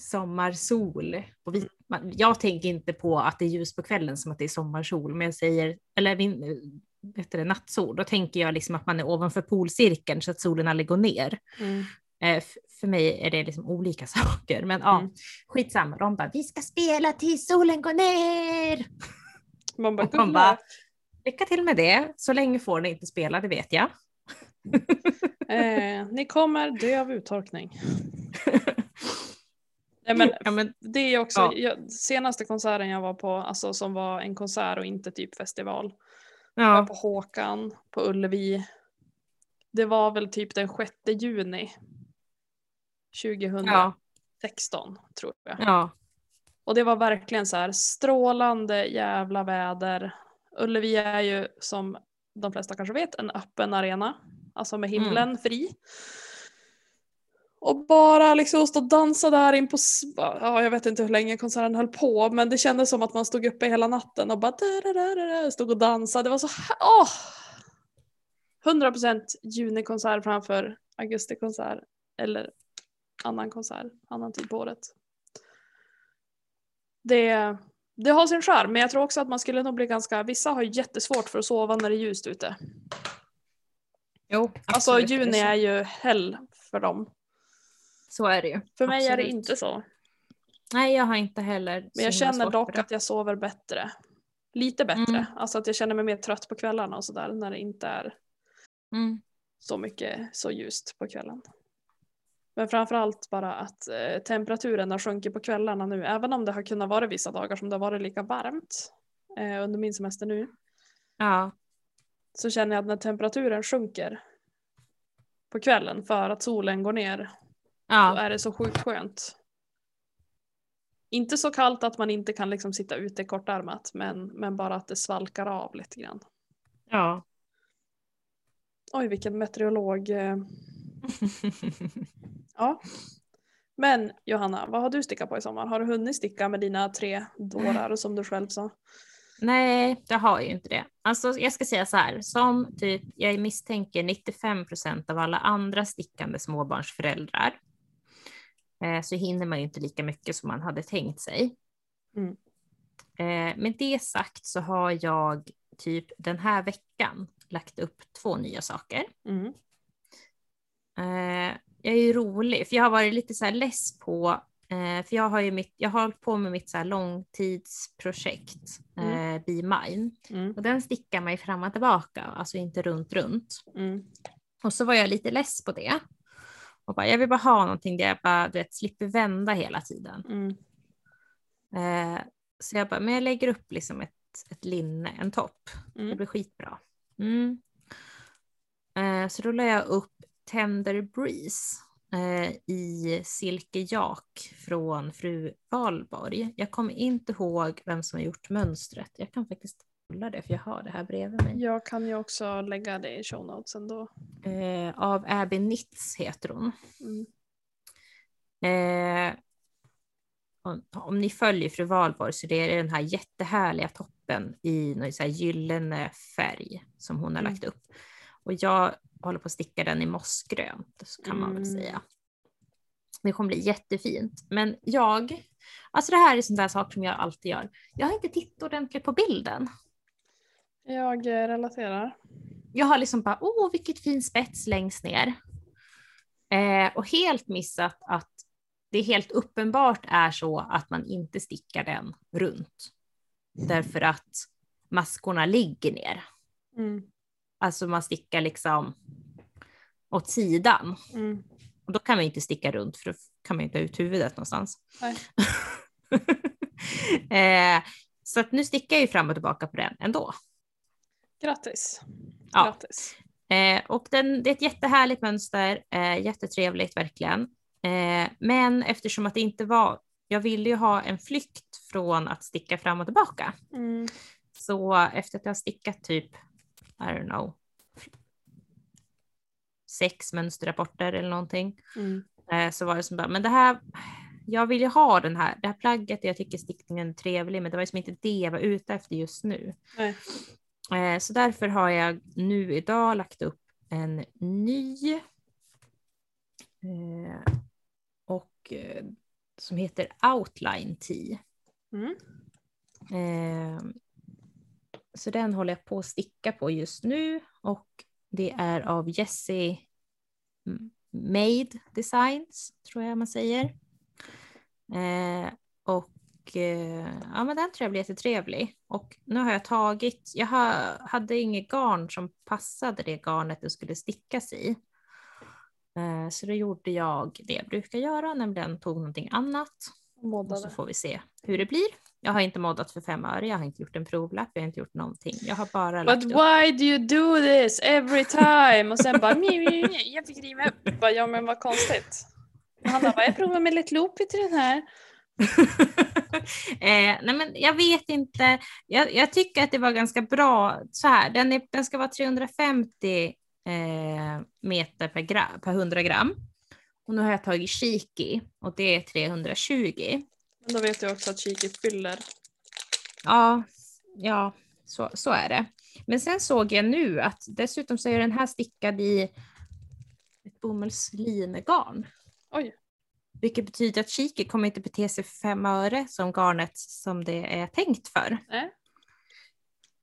sommarsol. Och vi, man, jag tänker inte på att det är ljus på kvällen som att det är sommarsol, men jag säger, eller vin, vet det, nattsol, då tänker jag liksom att man är ovanför polcirkeln så att solen aldrig går ner. Mm. Eh, för mig är det liksom olika [laughs] saker, men ja, Mm. skitsamma. De bara, vi ska spela tills solen går ner. Man bara, lycka till med det. Så länge får ni inte spela, det vet jag. [laughs] eh, ni kommer dö av uttorkning. [laughs] Nej, men ja, men, det är också, Ja. jag, senaste konserten jag var på, alltså som var en konsert och inte typ festival. Jag var ja, på Håkan på Ullevi. Det var väl typ den 6 juni 2016 ja, tror jag. ja, Och det var verkligen så här strålande jävla väder. Ullevi är ju som de flesta kanske vet en öppen arena. Alltså med himlen fri. Och bara liksom stå och dansa där in på, ja jag vet inte hur länge konserten höll på men det kändes som att man stod uppe hela natten och bara stod och dansade. Det var så åh! 100% junikonsert framför augustikonsert eller annan konsert, annan tid på året. Det, det har sin charm men jag tror också att man skulle nog bli ganska, vissa har jättesvårt för att sova när det är ljust ute. Jo, Alltså absolut, juni är ju hell för dem. Så är det ju. För mig är det Absolut. inte så. Nej, jag har inte heller Men jag känner dock att jag sover bättre. Lite bättre. Mm. Alltså att jag känner mig mer trött på kvällarna och sådär när det inte är Mm. så mycket så ljust på kvällen. Men framförallt bara att eh, temperaturen har sjunkit på kvällarna nu. Även om det har kunnat vara vissa dagar som det har varit lika varmt eh, under min semester nu. Ja, Så känner jag att när temperaturen sjunker på kvällen för att solen går ner då ja, är det så sjukt skönt. Inte så kallt att man inte kan liksom sitta ute kortärmat men, men bara att det svalkar av lite grann. ja. Oj vilken meteorolog. eh. [laughs] Ja. Men Johanna, vad har du stickat på i sommar? Har du hunnit sticka med dina tre dårar som du själv sa? Nej, det har ju inte det. Alltså, jag ska säga så här, som typ jag misstänker 95 procent av alla andra stickande småbarnsföräldrar eh, så hinner man ju inte lika mycket som man hade tänkt sig. Mm. Eh, med det sagt så har jag typ den här veckan lagt upp två nya saker. Mm. Eh, jag är ju rolig, för jag har varit lite så här less på Eh, för jag har ju mitt, jag har hållit på med mitt så här långtidsprojekt, Mm. eh, Be Mine. Mm. Och den stickar man ju fram och tillbaka, alltså inte runt runt. Mm. Och så var jag lite less på det. Och bara, jag vill bara ha någonting där jag bara, du vet, slipper vända hela tiden. Mm. Eh, så jag bara, men jag lägger upp liksom ett, ett linne, en topp. Det Mm. blir skitbra. Mm. Eh, så då la jag upp Tender Breeze eh, i silkejak från fru Valborg. Jag kommer inte ihåg vem som har gjort mönstret. Jag kan faktiskt kolla det för jag har det här bredvid mig. Jag kan ju också lägga det i show notesen då. Eh, av Abby Nitz heter hon. Mm. Eh, om, om ni följer fru Valborg så det är den här jättehärliga toppen i någon så här gyllene färg som hon har Mm. lagt upp. Och jag håller på att sticka den i mossgrönt så kan man väl Mm. säga. Det kommer bli jättefint. Men jag, alltså det här är sån där sak som jag alltid gör. Jag har inte tittat ordentligt på bilden. Jag eh, relaterar. Jag har liksom bara, åh vilket fin spets längst ner. Eh, och helt missat att det helt uppenbart är så att man inte stickar den runt. Därför att maskorna ligger ner. Mm. Alltså man stickar liksom åt sidan. Mm. Och då kan man inte sticka runt för då kan man inte ha ut huvudet någonstans. [laughs] Eh, så att nu stickar jag ju fram och tillbaka på den ändå. Grattis. Ja. Grattis. Eh, och den, det är ett jättehärligt mönster, eh, jättetrevligt verkligen. Eh, men eftersom att det inte var, jag ville ju ha en flykt från att sticka fram och tillbaka. Mm. Så efter att jag har stickat typ, I don't know, sex mönsterrapporter eller någonting, Mm. eh, så var det som bara, men det här, jag vill ju ha den här, det här plagget, jag tycker stickningen är trevlig, men det var liksom inte det jag var ute efter just nu. Eh, Så därför har jag nu idag lagt upp en ny eh, och eh, som heter Outline Tee. Mm. Så den håller jag på att sticka på just nu och det är av Jessie Made Designs tror jag man säger. Eh, och eh, ja, men den tror jag blir jättetrevlig. Och nu har jag tagit, jag ha, hade inget garn som passade det garnet det skulle stickas i. Eh, så då gjorde jag det jag brukar göra, nämligen tog någonting annat och så får vi se hur det blir. Jag har inte moddat för fem öre, jag har inte gjort en provlapp, jag har inte gjort någonting. Jag har bara But upp. why do you do this every time? Och sen bara mi, mi, mi, jag fick riva upp. Bara, ja men vad konstigt. Och han bara, jag provar med lite loopy till den här. [laughs] eh, nej men jag vet inte, jag, jag tycker att det var ganska bra så här. Den, är, den ska vara 350 eh, meter per, gra, per 100 gram. Och nu har jag tagit Shiki och det är 320. Då vet jag också att Kiki fyller. Ja, ja så, så är det. Men sen såg jag nu att dessutom så är den här stickad i ett bomullslinegarn. Oj. Vilket betyder att Shiki kommer inte bete sig för fem öre som garnet som det är tänkt för. Nej.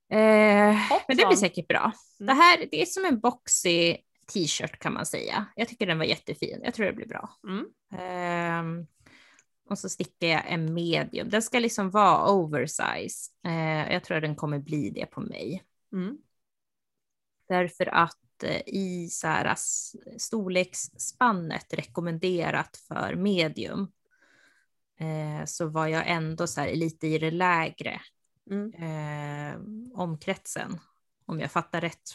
Eh, men det blir säkert bra. Mm. Det här det är som en boxy t-shirt kan man säga. Jag tycker den var jättefin. Jag tror det blir bra. Mm. Ehm, och så stickar jag en medium. Den ska liksom vara oversize. Eh, jag tror att den kommer bli det på mig. Mm. Därför att eh, i så här, storleksspannet rekommenderat för medium eh, så var jag ändå så här, lite i det lägre Mm. eh, omkretsen. Om jag fattar rätt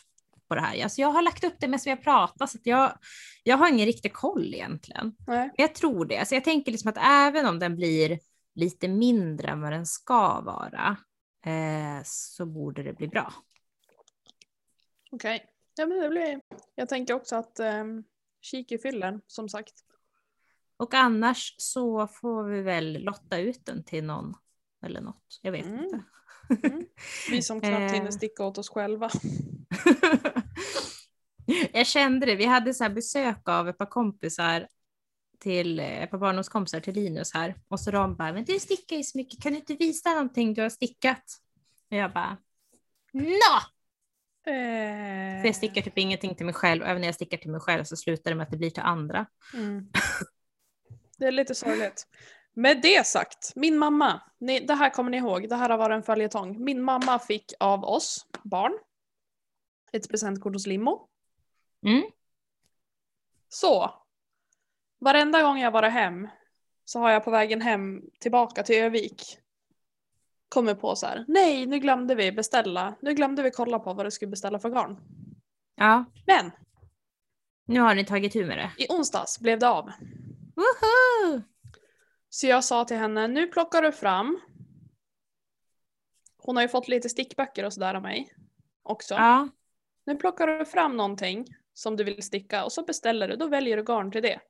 på det här. Alltså jag har lagt upp det med som jag pratar så jag, jag har ingen riktig koll egentligen. Nej. Jag tror det. Alltså jag tänker liksom att även om den blir lite mindre än vad den ska vara eh, så borde det bli bra. Okej. Ja men det blir. Jag tänker också att um, Kiki fyller som sagt. Och annars så får vi väl lotta ut den till någon eller något. Jag vet Mm. inte. Vi som knappt [laughs] Eh. hinner sticka åt oss själva. [laughs] [laughs] jag kände det. Vi hade så här besök av ett par kompisar till eh, ett par barndomskompisar till Linus här och så de bara, men du stickar ju så mycket, kan du inte visa någonting du har stickat? Och jag bara, nå! Äh... För jag stickar typ ingenting till mig själv och även när jag stickar till mig själv så slutar det med att det blir till andra. Mm. Det är lite sorgligt. Med det sagt, min mamma, ni, det här kommer ni ihåg, det här har varit en följetong. Min mamma fick av oss barn ett presentkort hos Limo. Mm. Så, varenda gång jag varit hem så har jag på vägen hem tillbaka till Övik kommit på så här, nej nu glömde vi beställa, nu glömde vi kolla på vad det skulle beställa för garn. Ja, Men nu har ni tagit tur med det. i onsdags blev det av. Woho! Så jag sa till henne, nu plockar du fram. Hon har ju fått lite stickböcker och sådär av mig också. Ja, Nu plockar du fram någonting som du vill sticka och så beställer du, då väljer du garn till det.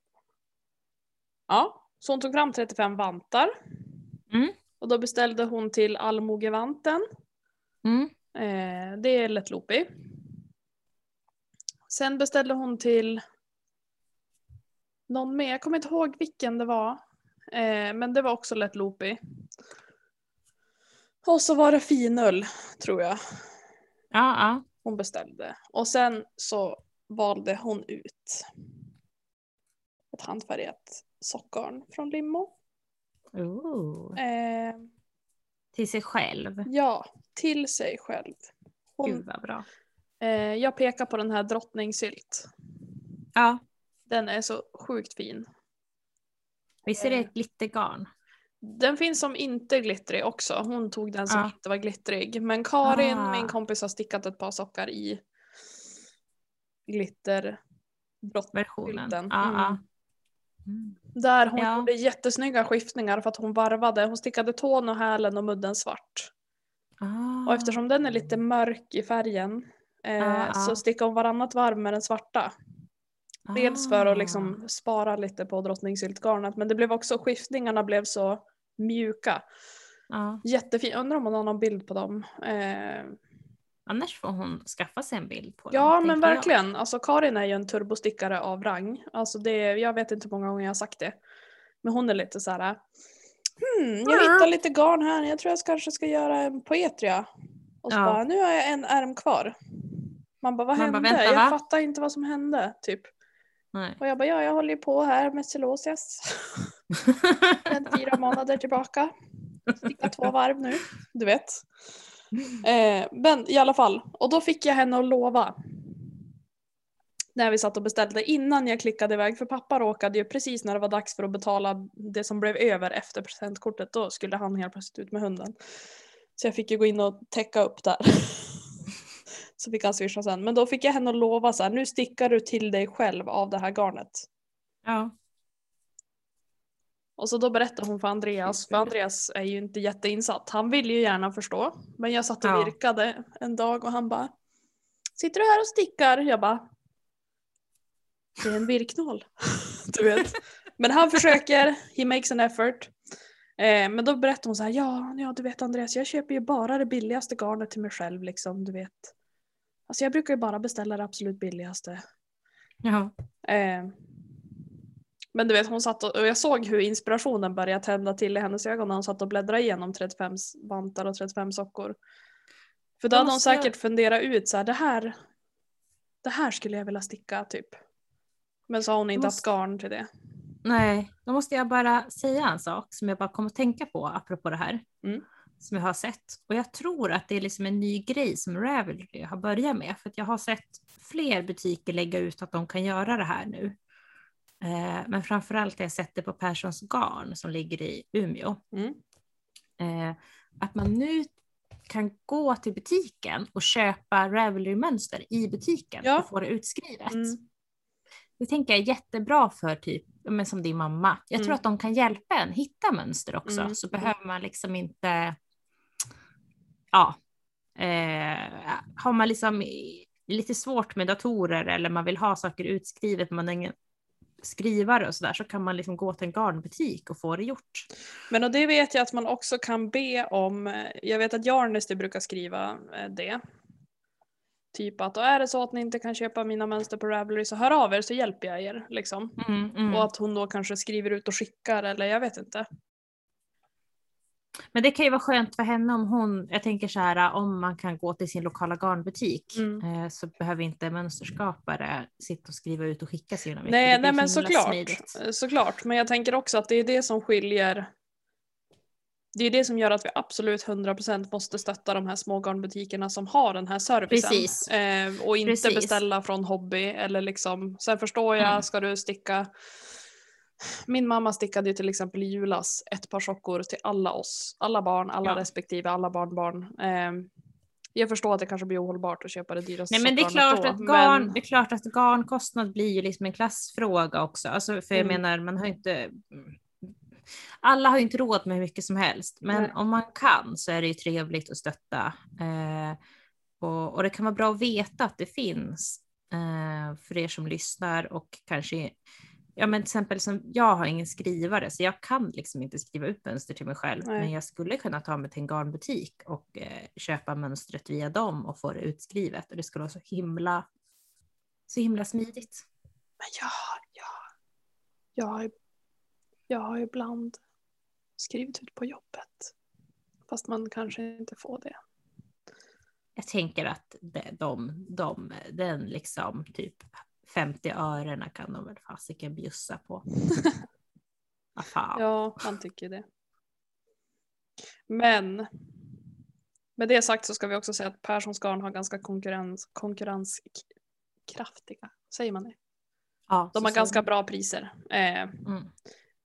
Ja, så hon tog fram 35 vantar. Mm. Och då beställde hon till allmogevanten. mm. Eh, det är lätt loopy. Sen beställde hon till någon mer, jag kommer inte ihåg vilken det var. Eh, men det var också lätt loopy. Och så var det finull, tror jag, ja, ja. hon beställde. Och sen så valde hon ut ett handfärgat sockgarn från Limmo. Eh, Till sig själv. ja, till sig själv. Hon, Gud vad bra. eh, jag pekar på den här drottningsylt. Ja, Den är så sjukt fin. visst är det ett glittergarn? Den finns som inte glittrig också. Hon tog den som Ja. inte var glittrig. Men Karin, Ah. min kompis, har stickat ett par sockar i glitter Versionen. Skylten. Ja, Mm. ja. Mm. Där hon Ja. gjorde jättesnygga skiftningar för att hon varvade. Hon stickade tån och hälen och mudden svart. Ah. Och eftersom den är lite mörk i färgen eh, Ah, ah. så stickade hon varannat varv med den svarta. Dels för Ah. att liksom spara lite på drottningsyltgarnet men det blev också skiftningarna blev så mjuka. Ja. Jättefin. Undrar om hon har någon bild på dem. Eh, Annars får hon skaffa sig en bild på ja dem. men tänker jag. verkligen. Alltså Karin är ju en turbostickare av rang. Alltså det, jag vet inte hur många gånger jag har sagt det. Men hon är lite så här. Hmm, jag Mm. hittar lite garn här. Jag tror jag kanske ska göra en poetria. Och så Ja. bara, nu har jag en ärm kvar. Man bara, vad Man bara, hände? vänta, jag va? fattar inte vad som hände. Typ. Nej. Och jag bara, ja jag håller ju på här med celosias. [laughs] Sedan fyra månader tillbaka. Sticka två varv nu. Du vet. Eh, men i alla fall. Och då fick jag henne att lova. När vi satt och beställde innan jag klickade iväg. För pappa råkade ju precis när det var dags för att betala det som blev över efter presentkortet. Då skulle han helt plötsligt ut med hunden. Så jag fick ju gå in och täcka upp där. [laughs] så fick han swisha sen. Men då fick jag henne att lova så här. Nu stickar du till dig själv av det här garnet. ja. Och så då berättade hon för Andreas, för Andreas är ju inte jätteinsatt. Han vill ju gärna förstå. Men jag satt och Ja. virkade en dag och han bara Sitter du här och stickar? Jag bara Det är en virknål. [laughs] du vet. Men han försöker, he makes an effort. Eh, men då berättade hon så här, ja, ja du vet Andreas, jag köper ju bara det billigaste garnet till mig själv liksom, du vet. Alltså jag brukar ju bara beställa det absolut billigaste. ja. Eh, men du vet hon satt och, och jag såg hur inspirationen började tända till i hennes ögon när hon satt och bläddrade igenom 35 vantar och 35 sockor. För då Då hade hon jag- säkert funderat ut så här, det här, det här skulle jag vilja sticka typ. Men så har hon inte haft måste- garn till det. Nej, då måste jag bara säga en sak som jag bara kom att tänka på apropå det här. Mm. Som jag har sett. Och jag tror att det är liksom en ny grej som Ravelry har börjat med. För att jag har sett fler butiker lägga ut att de kan göra det här nu. Eh, men framförallt har jag sett det på Perssons garn som ligger i Umeå. Mm. Eh, att man nu kan gå till butiken och köpa Ravelry-mönster i butiken Ja. och få det utskrivet. Mm. Det tänker jag är jättebra för typ, men som din mamma. Jag tror Mm. att de kan hjälpa en hitta mönster också. Mm. Så behöver man liksom inte, ja, eh, har man liksom lite svårt med datorer eller man vill ha saker utskrivet, men man har ingen skrivare och sådär, så kan man liksom gå till en garnbutik och få det gjort. Men och det vet jag att man också kan be om. eh, Jag vet att Jarnesty brukar skriva eh, det. Typ att och är det så att ni inte kan köpa mina mönster på Ravelry så hör av er så hjälper jag er. Liksom. Mm, mm. Och att hon då kanske skriver ut och skickar eller jag vet inte. Men det kan ju vara skönt för henne om hon, jag tänker så här, om man kan gå till sin lokala garnbutik Mm. eh, så behöver inte mönsterskapare sitta och skriva ut och skicka sina veckor. Nej, nej blir men såklart. smidigt. såklart. Men jag tänker också att det är det som skiljer det är det som gör att vi absolut 100% måste stötta de här små garnbutikerna som har den här servicen. Precis. Eh, och inte Precis. beställa från hobby eller liksom, sen förstår jag, Mm. ska du sticka min mamma stickade ju till exempel i julas ett par sockor till alla oss, alla barn, alla Ja. respektive, alla barnbarn. Eh, jag förstår att det kanske blir ohållbart att köpa det dyraste Nej men det är klart då, att garn, men- det är klart att garnkostnad blir ju liksom en klassfråga också. Alltså för jag Mm. menar man har inte alla har ju inte råd med hur mycket som helst, men Nej. om man kan så är det ju trevligt att stötta. Eh, och, och det kan vara bra att veta att det finns eh, för er som lyssnar och kanske Ja men till exempel som jag har ingen skrivare så jag kan liksom inte skriva upp mönster till mig själv. Nej. Men jag skulle kunna ta mig till en garnbutik och eh, köpa mönstret via dem och få det utskrivet. Och det skulle vara så himla, så himla smidigt. Men jag, jag, jag, har- jag har ibland skrivit ut på jobbet. Fast man kanske inte får det. Jag tänker att de, de, de den liksom typ 50 örena kan de väl fasiken bjussa på. [laughs] Ja, man tycker det. Men med det sagt så ska vi också säga att Perssons garn har ganska konkurrens, konkurrenskraftiga, säger man det? Ja, De har ganska säger bra priser. Eh. Mm.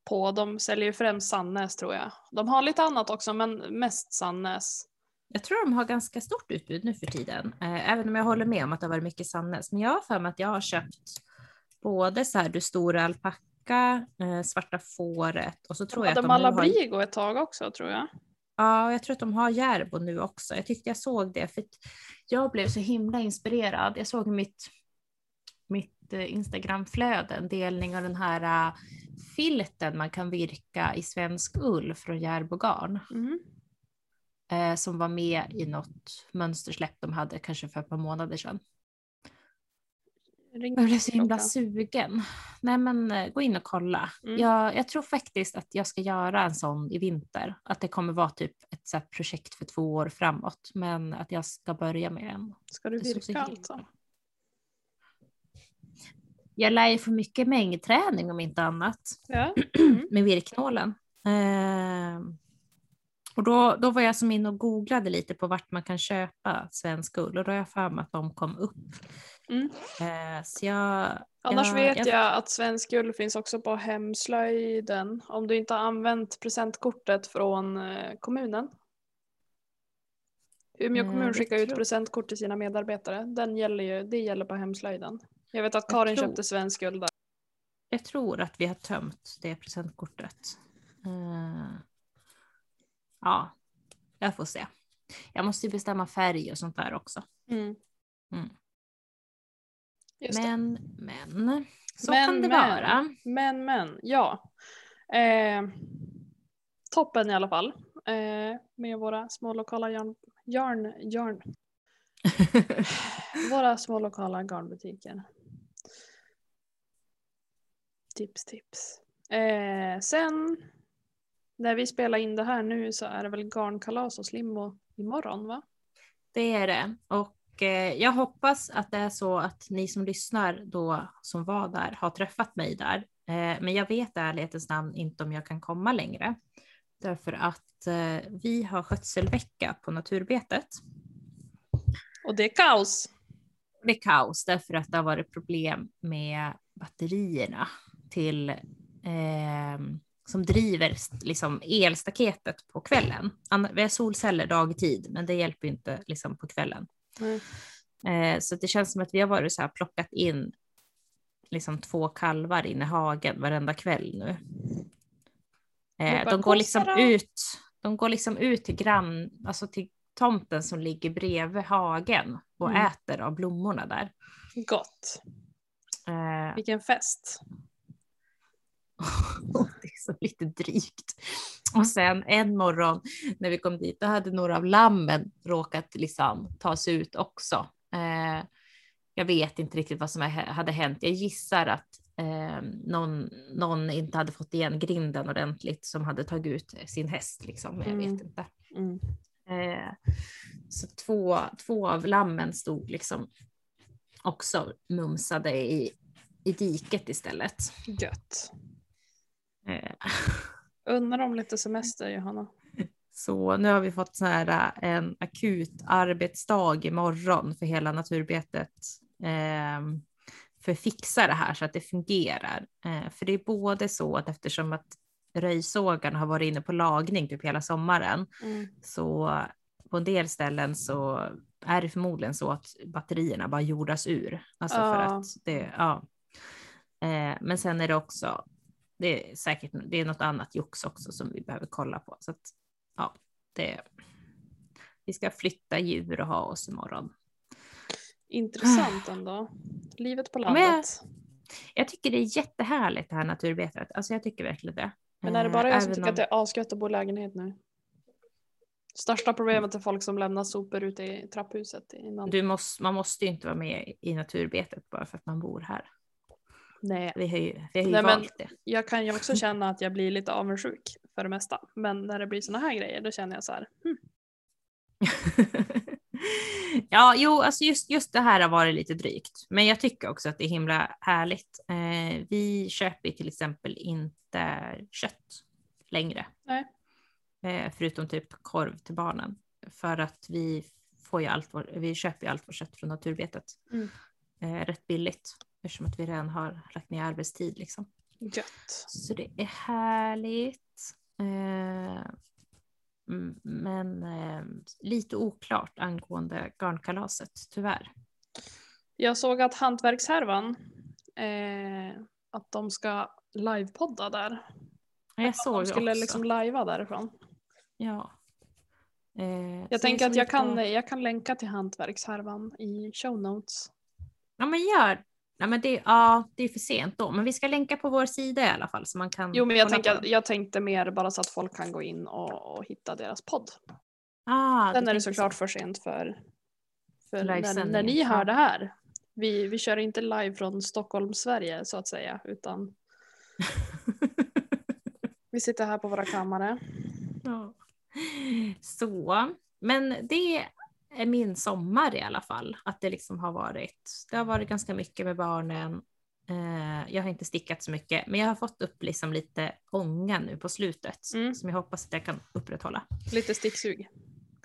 på, de säljer ju främst Sannäs tror jag. De har lite annat också men mest Sannäs. Jag tror de har ganska stort utbud nu för tiden, eh, även om jag håller med om att det har varit mycket Sandnes. Men jag har för mig att jag har köpt både så här du stora alpacka, eh, svarta fåret och så tror De jag att de nu har, ett tag också tror jag. ja, jag tror att de har Järbo nu också. Jag tyckte jag såg det för jag blev så himla inspirerad. Jag såg mitt, mitt eh, Instagramflöde, en delning av den här filten man kan virka i svensk ull från Järbo garn. Mm. Eh, som var med i något mönstersläpp de hade kanske för ett par månader sedan. Ring Jag blev så himla sugen. Nej men eh, gå in och kolla. Mm. Jag, jag tror faktiskt att jag ska göra en sån i vinter. Att det kommer vara typ ett så projekt för två år framåt. Men att jag ska börja med en. Ska du virka alltså? Jag lär ju få mycket mängdträning om inte annat. Ja. [clears throat] med virknålen. Eh, och då, då var jag som inne och googlade lite på vart man kan köpa svensk ull och då har jag för mig att de kom upp. Mm. Eh, så jag, Annars Ja, vet jag- jag att svensk ull finns också på hemslöjden. Om du inte har använt presentkortet från eh, kommunen. Umeå Eh, kommun skickar ut presentkort till sina medarbetare. Den gäller ju, det gäller på hemslöjden. Jag vet att Jag Karin tror- köpte svensk ull där. jag tror att vi har tömt det presentkortet. Eh, ja, jag får se. Jag måste ju bestämma färg och sånt där också. Mm. Mm. Men, men, så Men, kan det men. vara. Men men, ja. Eh, toppen i alla fall. Eh, med våra små lokala yarn, yarn, yarn. Våra små lokala garnbutiker. Tips tips. Eh, sen när vi spelar in det här nu så är det väl garnkalas och Slimmo imorgon va? Det är det. Och eh, jag hoppas att det är så att ni som lyssnar då som var där har träffat mig där. Eh, men jag vet i ärlighetens namn inte om jag kan komma längre. Därför att eh, vi har skötselvecka på naturbetet. Och det är kaos. Det är kaos därför att det har varit problem med batterierna till eh, som driver liksom elstaketet på kvällen. Vi har solceller dagtid, men det hjälper inte liksom på kvällen. Eh, så det känns som att vi har varit så här plockat in liksom två kalvar in i hagen varenda kväll nu. Eh, bara, de går liksom ut. De går liksom ut till grann, alltså till tomten som ligger bredvid hagen och Mm. äter av blommorna där. Gott. Eh, Vilken fest. [laughs] det är så lite drygt. Och sen en morgon när vi kom dit, då hade några av lammen råkat liksom tas ut också. Eh, jag vet inte riktigt vad som hade hänt. Jag gissar att eh, någon, någon inte hade fått igen grinden ordentligt som hade tagit ut sin häst. Liksom. Jag Mm. vet inte. Mm. Eh, så två, två av lammen stod liksom också mumsade i, i diket istället. Gött. Eh, Unnar dem lite semester Johanna. Så nu har vi fått så här en akut arbetsdag imorgon för hela naturbetet. Eh, för att fixa det här så att det fungerar. Eh, för det är både så att eftersom att röjsågarna har varit inne på lagning typ hela sommaren Mm. så på en del ställen så är det förmodligen så att batterierna bara jordas ur. Alltså för Ja. att det, ja. Eh, men sen är det också, det är säkert, det är något annat jox också som vi behöver kolla på. Så att, ja, det, vi ska flytta djur och ha oss imorgon. Intressant ändå. Livet på men jag- landet. Jag tycker det är jättehärligt det här naturbetet. Alltså jag tycker verkligen det. Men är det Eh, bara jag som även tycker om- att det är asgött att bo i lägenhet nu? Största problemet är folk som lämnar sopor ute i trapphuset innan. du måste, man måste ju inte vara med i naturbetet bara för att man bor här. Nej, Vi har ju, vi har ju Nej, valt det. jag kan ju också [laughs] känna att jag blir lite avundsjuk för det mesta. Men när det blir såna här grejer då känner jag så här. Hm, [laughs] ja, jo, alltså just, just det här har varit lite drygt. Men jag tycker också att det är himla härligt. Eh, vi köper till exempel inte kött längre. Nej. Eh, förutom typ korv till barnen. För att vi får ju allt vår, vi köper ju allt vårt kött från naturbetet. Mm. Eh, rätt billigt. Eftersom att vi redan har lagt ner arbetstid liksom. gött. Så det är härligt. Eh, men eh, lite oklart angående garnkalaset, tyvärr. Jag såg att Hantverkshärvan, eh, att de ska livepodda där. Jag såg De det skulle också. liksom livea därifrån. Ja. Eh, Jag tänker att jag lite- kan, jag kan länka till Hantverkshärvan i show notes. Ja, men gör. Ja, men det, ja, det är för sent då, men vi ska länka på vår sida i alla fall så man kan. Jo men jag, tänker, den. jag tänkte mer bara så att folk kan gå in och, och hitta deras podd. Ah, Sen är det såklart så. för sent för, för när, när ni hör det här. Vi, vi kör inte live från Stockholm, Sverige så att säga, utan [laughs] vi sitter här på våra kammare. Ja. Så, men det är min sommar i alla fall. Att det liksom har varit, det har varit ganska mycket med barnen. Eh, jag har inte stickat så mycket, men jag har fått upp liksom lite ånga nu på slutet Mm. som jag hoppas att jag kan upprätthålla. Lite sticksug.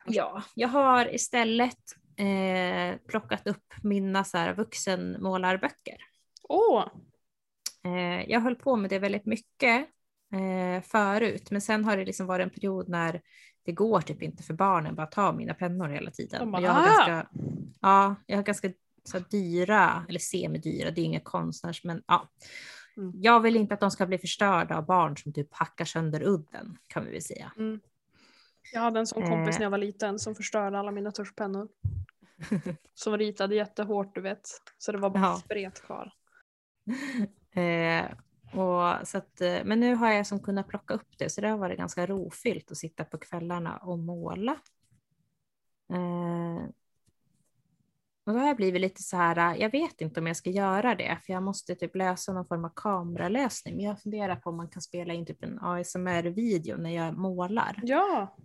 Ja, jag har istället eh, plockat upp mina så här vuxenmålarböcker. Åh! Eh, jag höll på med det väldigt mycket eh, förut, men sen har det liksom varit en period när det går typ inte för barnen bara ta mina pennor hela tiden. Bara, jag har "Ah!" ganska, ja, jag har ganska så dyra, eller semidyra, det är inga konstnärs, men ja. Mm. Jag vill inte att de ska bli förstörda av barn som typ hackar sönder udden, kan vi väl säga. Mm. Jag hade en sån kompis Eh. när jag var liten som förstörde alla mina tuschpennor. [laughs] Som ritade jättehårt du vet. Så det var bara Ja. spret kvar. Eh, och så att, eh, men nu har jag som kunnat plocka upp det, så det har varit ganska rofyllt att sitta på kvällarna och måla. Eh, och då har jag blivit lite så här, jag vet inte om jag ska göra det, för jag måste typ lösa någon form av kameralösning. Men jag funderar på om man kan spela in typ en ASMR-video när jag målar. Ja!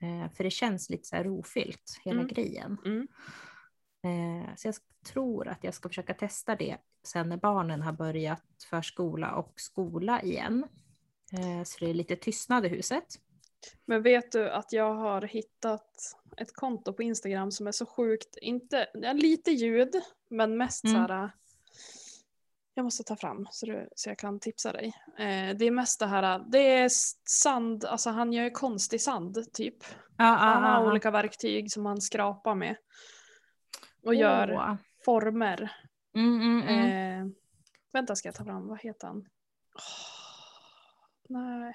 Eh, för det känns lite så här rofyllt, hela Mm. grejen. Mm. Eh, så jag tror att jag ska försöka testa det sen när barnen har börjat förskola och skola igen. Eh, så det är lite tystnad i huset. Men vet du att jag har hittat ett konto på Instagram som är så sjukt, inte, lite ljud, men mest Mm. så här. Jag måste ta fram så, du, så jag kan tipsa dig. Eh, det är mest det här, det är sand, alltså han gör ju konst i sand typ. Ja, Han har ja, olika verktyg som han skrapar med. Och gör Åh. former. Mm, mm, mm. Eh, vänta ska jag ta fram, vad heter han? Åh, nej.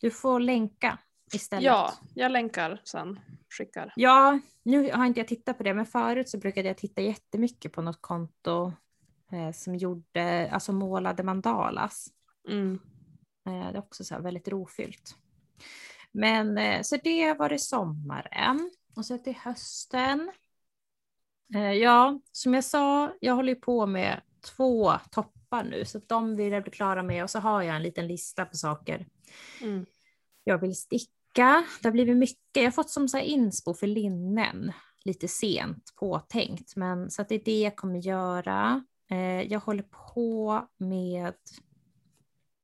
Du får länka istället. Ja, jag länkar sen. Skickar. Ja, nu har inte jag tittat på det, men förut så brukade jag titta jättemycket på något konto eh, som gjorde, alltså målade mandalas. Mm. Eh, det är också så väldigt rofyllt. Men eh, så det var det sommaren och så till hösten. Eh, ja, som jag sa, jag håller på med två toppar nu så de vill jag bli klara med och så har jag en liten lista på saker Mm. jag vill sticka. Det har blivit mycket. Jag har fått som så här inspo för linnen lite sent påtänkt, men så att det är det jag kommer göra. Eh, jag håller på med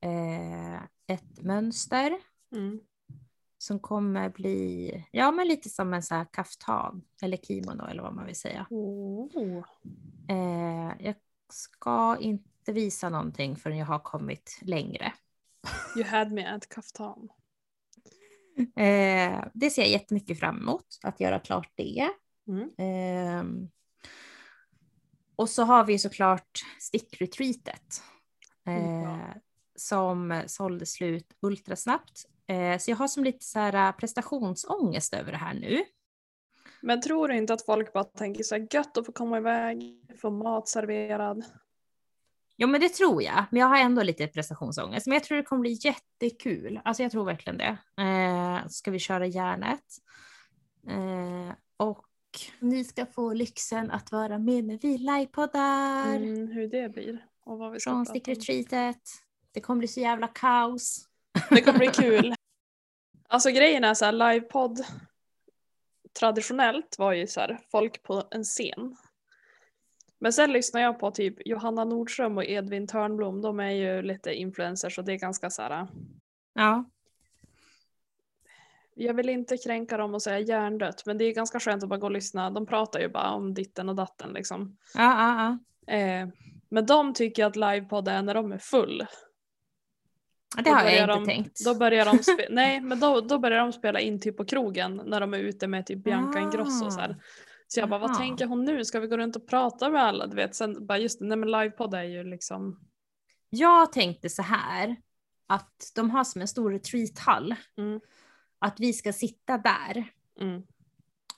eh, ett mönster Mm. Som kommer bli, ja men lite som en så här kaftan eller kimono eller vad man vill säga. Oh. Eh, jag ska inte visa någonting förrän jag har kommit längre. You had me at kaftan. Eh, det ser jag jättemycket fram emot, att göra klart det. Mm. Eh, och så har vi såklart stickretreatet. Mm, Eh, ja. som sålde slut ultrasnabbt. Eh, så jag har som lite så här äh, prestationsångest över det här nu. Men tror du inte att folk bara tänker så här gött att få komma iväg, få mat serverad? Jo men det tror jag, men jag har ändå lite prestationsångest. Men jag tror det kommer bli jättekul. Alltså jag tror verkligen det. Eh, ska vi köra järnet. Eh, och ni ska få lyxen att vara med när vi livepoddar Mm, hur det blir och vad vi ska från stickretreatet. Det kommer bli så jävla kaos. Det kommer bli kul. Alltså grejen är så här, livepodd traditionellt var ju så här, folk på en scen. Men sen lyssnar jag på typ Johanna Nordström och Edvin Törnblom, de är ju lite influencers och det är ganska så här. Ja, Jag vill inte kränka dem och säga hjärndött men det är ganska skönt att bara gå och lyssna. De pratar ju bara om ditten och datten liksom. ja, ja. ja. Eh, men de tycker att livepodd är när de är full. Det har jag inte de, tänkt. Då börjar de spe- [laughs] Nej, men då, då börjar de spela in typ på krogen när de är ute med typ Bianca Ah. Ingrosso och så här. Så jag bara, vad tänker hon nu? Ska vi gå runt och prata med alla? Du vet, sen bara just det, nej men livepodd är ju liksom, Jag tänkte så här, att de har som en stor retreathall. Mm. Att vi ska sitta där mm,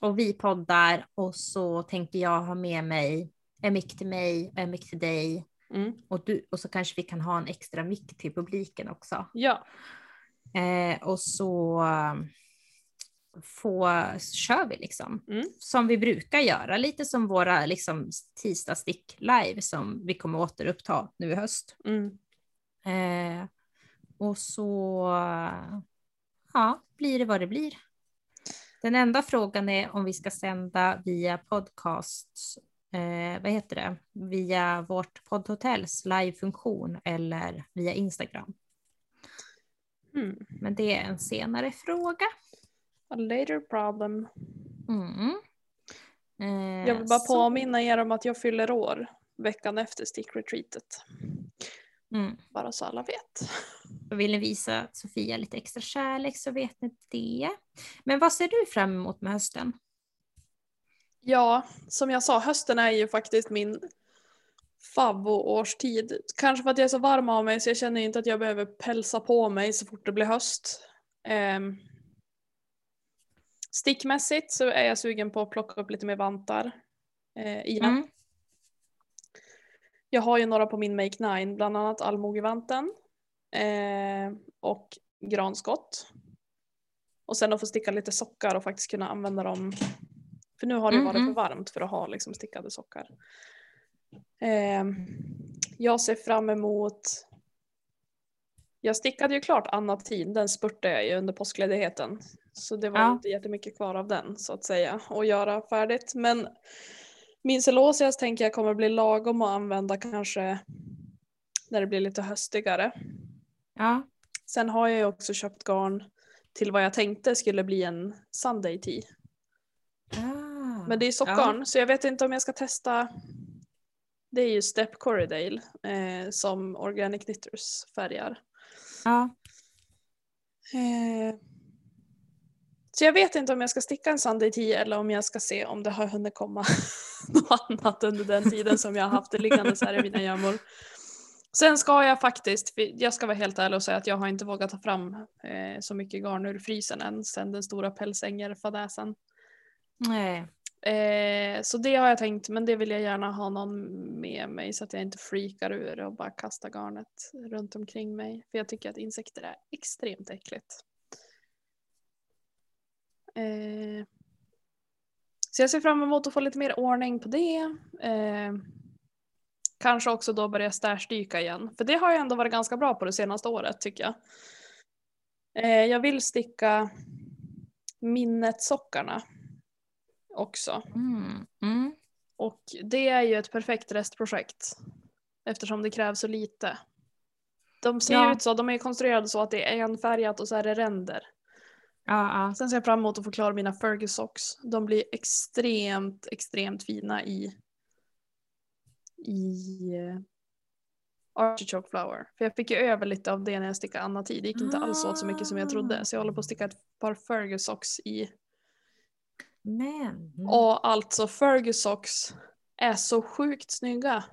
och vi poddar och så tänker jag ha med mig en mick till mig, en mick till dig mm. och, du, och så kanske vi kan ha en extra mick till publiken också. ja, Eh, och så eh, få, kör vi liksom. Mm. Som vi brukar göra, lite som våra liksom, tisdagsstick live som vi kommer återuppta nu i höst. mm, Eh, och så ja, blir det vad det blir. Den enda frågan är om vi ska sända via podcast, eh, vad heter det, via vårt poddhotells livefunktion eller via Instagram. mm. Men det är en senare fråga. A later problem. Mm. Eh, Jag vill bara så- påminna er om att jag fyller år veckan efter stickretreatet. Mm. Bara så alla vet. Och vill ni visa Sofia lite extra kärlek så vet ni det. Men vad ser du fram emot med hösten? Ja, som jag sa, hösten är ju faktiskt min favvo-årstid. Kanske för att jag är så varm av mig så jag känner inte att jag behöver pälsa på mig så fort det blir höst. Ehm, stickmässigt så är jag sugen på att plocka upp lite mer vantar eh, igen. Mm. Jag har ju några på min Make 9, bland annat allmogevanten eh, och granskott. Och sen att få sticka lite sockar och faktiskt kunna använda dem. För nu har det Mm, varit för mm. varmt för att ha liksom stickade sockar. Eh, jag ser fram emot jag stickade ju klart Anna Tin, den spurtade jag ju under påskledigheten. Så det var Ja. inte jättemycket kvar av den så att säga att göra färdigt. Men min celosias tänker jag kommer bli lagom att använda kanske när det blir lite höstigare. Ja. Sen har jag ju också köpt garn till vad jag tänkte skulle bli en Sunday tea. Men det är sockgarn så jag vet inte om jag ska testa. Det är ju Step Corridale eh, som Organic Knitters färgar. Ja. Eh, så jag vet inte om jag ska sticka en Sunday tea eller om jag ska se om det har hunnit komma [laughs] något annat under den tiden som jag har haft det liggande här i mina gömmor. Sen ska jag faktiskt, jag ska vara helt ärlig och säga att jag har inte vågat ta fram eh, så mycket garn ur frysen än sen den stora pälsängerfadäsen. Nej. Eh, så det har jag tänkt, men det vill jag gärna ha någon med mig så att jag inte freakar ur och bara kastar garnet runt omkring mig. För jag tycker att insekter är extremt äckligt. Eh, så jag ser fram emot att få lite mer ordning på det. Eh, kanske också då börja stashdyka igen. För det har jag ändå varit ganska bra på det senaste året tycker jag. Eh, jag vill sticka minnetsockarna också. Mm. Mm. Och det är ju ett perfekt restprojekt. Eftersom det krävs så lite. De ser Ja. ut så, de är konstruerade så att det är enfärgat och så är det ränder. Ja, ja. Sen ser jag fram emot att få klara mina Fergus socks. De blir extremt, extremt fina i i uh, artichoke flower. För jag fick ju över lite av det när jag stickade Anna tid. Det gick inte alls åt så mycket som jag trodde. Så jag håller på att sticka ett par Fergus socks i. Men. Och alltså Fergus socks är så sjukt snygga.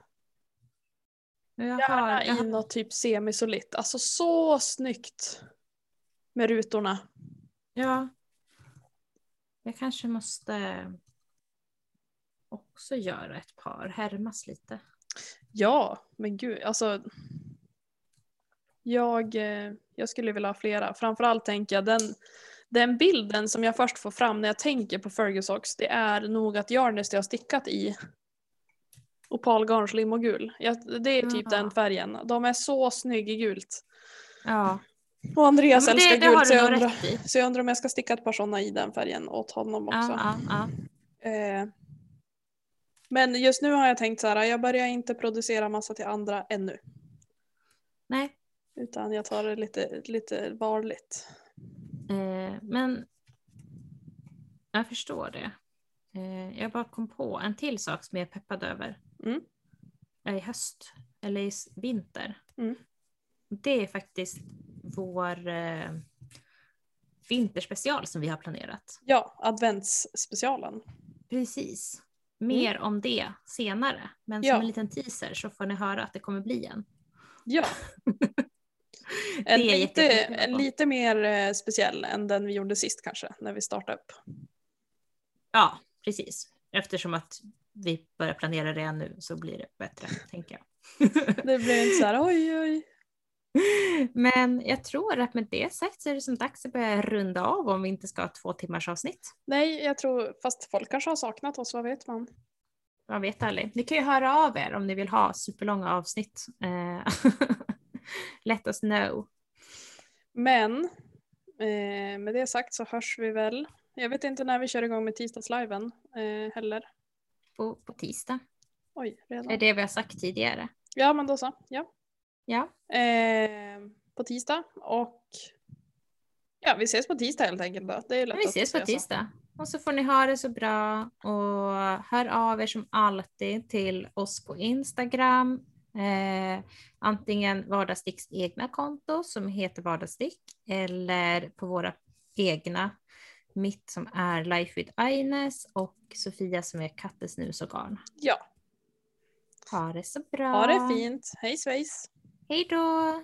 jag Gärna i något typ semisolitt. Alltså så snyggt. Med rutorna. ja. Jag kanske måste också göra ett par, härmas lite. Ja, men gud, alltså. Jag, eh, jag skulle vilja ha flera. Framförallt tänker jag den, den bilden som jag först får fram när jag tänker på Fergusox, det är nog att Jarnes jag har stickat i opalgarnslim och gul. Jag, det är typ Ja. den färgen. De är så snygg i gult. Ja, Och Andreas ja det, älskar det gult så jag, undrar, så jag undrar om jag ska sticka ett par sådana i den färgen åt honom också. Ja, ja, ja. Eh, men just nu har jag tänkt så här, jag börjar inte producera massa till andra ännu. Nej, Utan jag tar det lite, lite varligt. Eh, men jag förstår det. Eh, jag bara kom på en till sak som jag är peppad över. Mm. Är I höst, eller i vinter. Mm. Det är faktiskt vår eh, vinterspecial som vi har planerat. Ja, adventsspecialen. Precis. Mer om det senare. Men Ja. som en liten teaser så får ni höra att det kommer bli en. Ja. [laughs] En lite, en lite mer eh, speciell än den vi gjorde sist kanske, när vi startade upp. Ja, precis. Eftersom att vi börjar planera det nu så blir det bättre, tänker jag. [laughs] Det blir inte så här oj oj. [laughs] Men jag tror att med det sagt så är det som dags att börja runda av om vi inte ska ha två timmars avsnitt. Nej, jag tror, fast folk kanske har saknat oss, vad vet man? Jag vet aldrig. Ni kan ju höra av er om ni vill ha superlånga avsnitt. [laughs] Let us know. Men eh, med det sagt så hörs vi väl. Jag vet inte när vi kör igång med tisdagsliven eh, heller. På, på tisdag. Oj, Det är redan. det vi har sagt tidigare. Ja, men då så. Ja. Ja, Eh, på tisdag och ja, vi ses på tisdag helt enkelt då. Det är lätt vi att ses på tisdag. Och så får ni ha det så bra och hör av er som alltid till oss på Instagram. Eh, antingen Vardagssticks egna konto som heter Vardagsstick eller på våra egna. Mitt som är Life with Aines och Sofia som är Kattesnus och garn. Ja, Ha det så bra. ha det fint. Hej svejs! Hej då!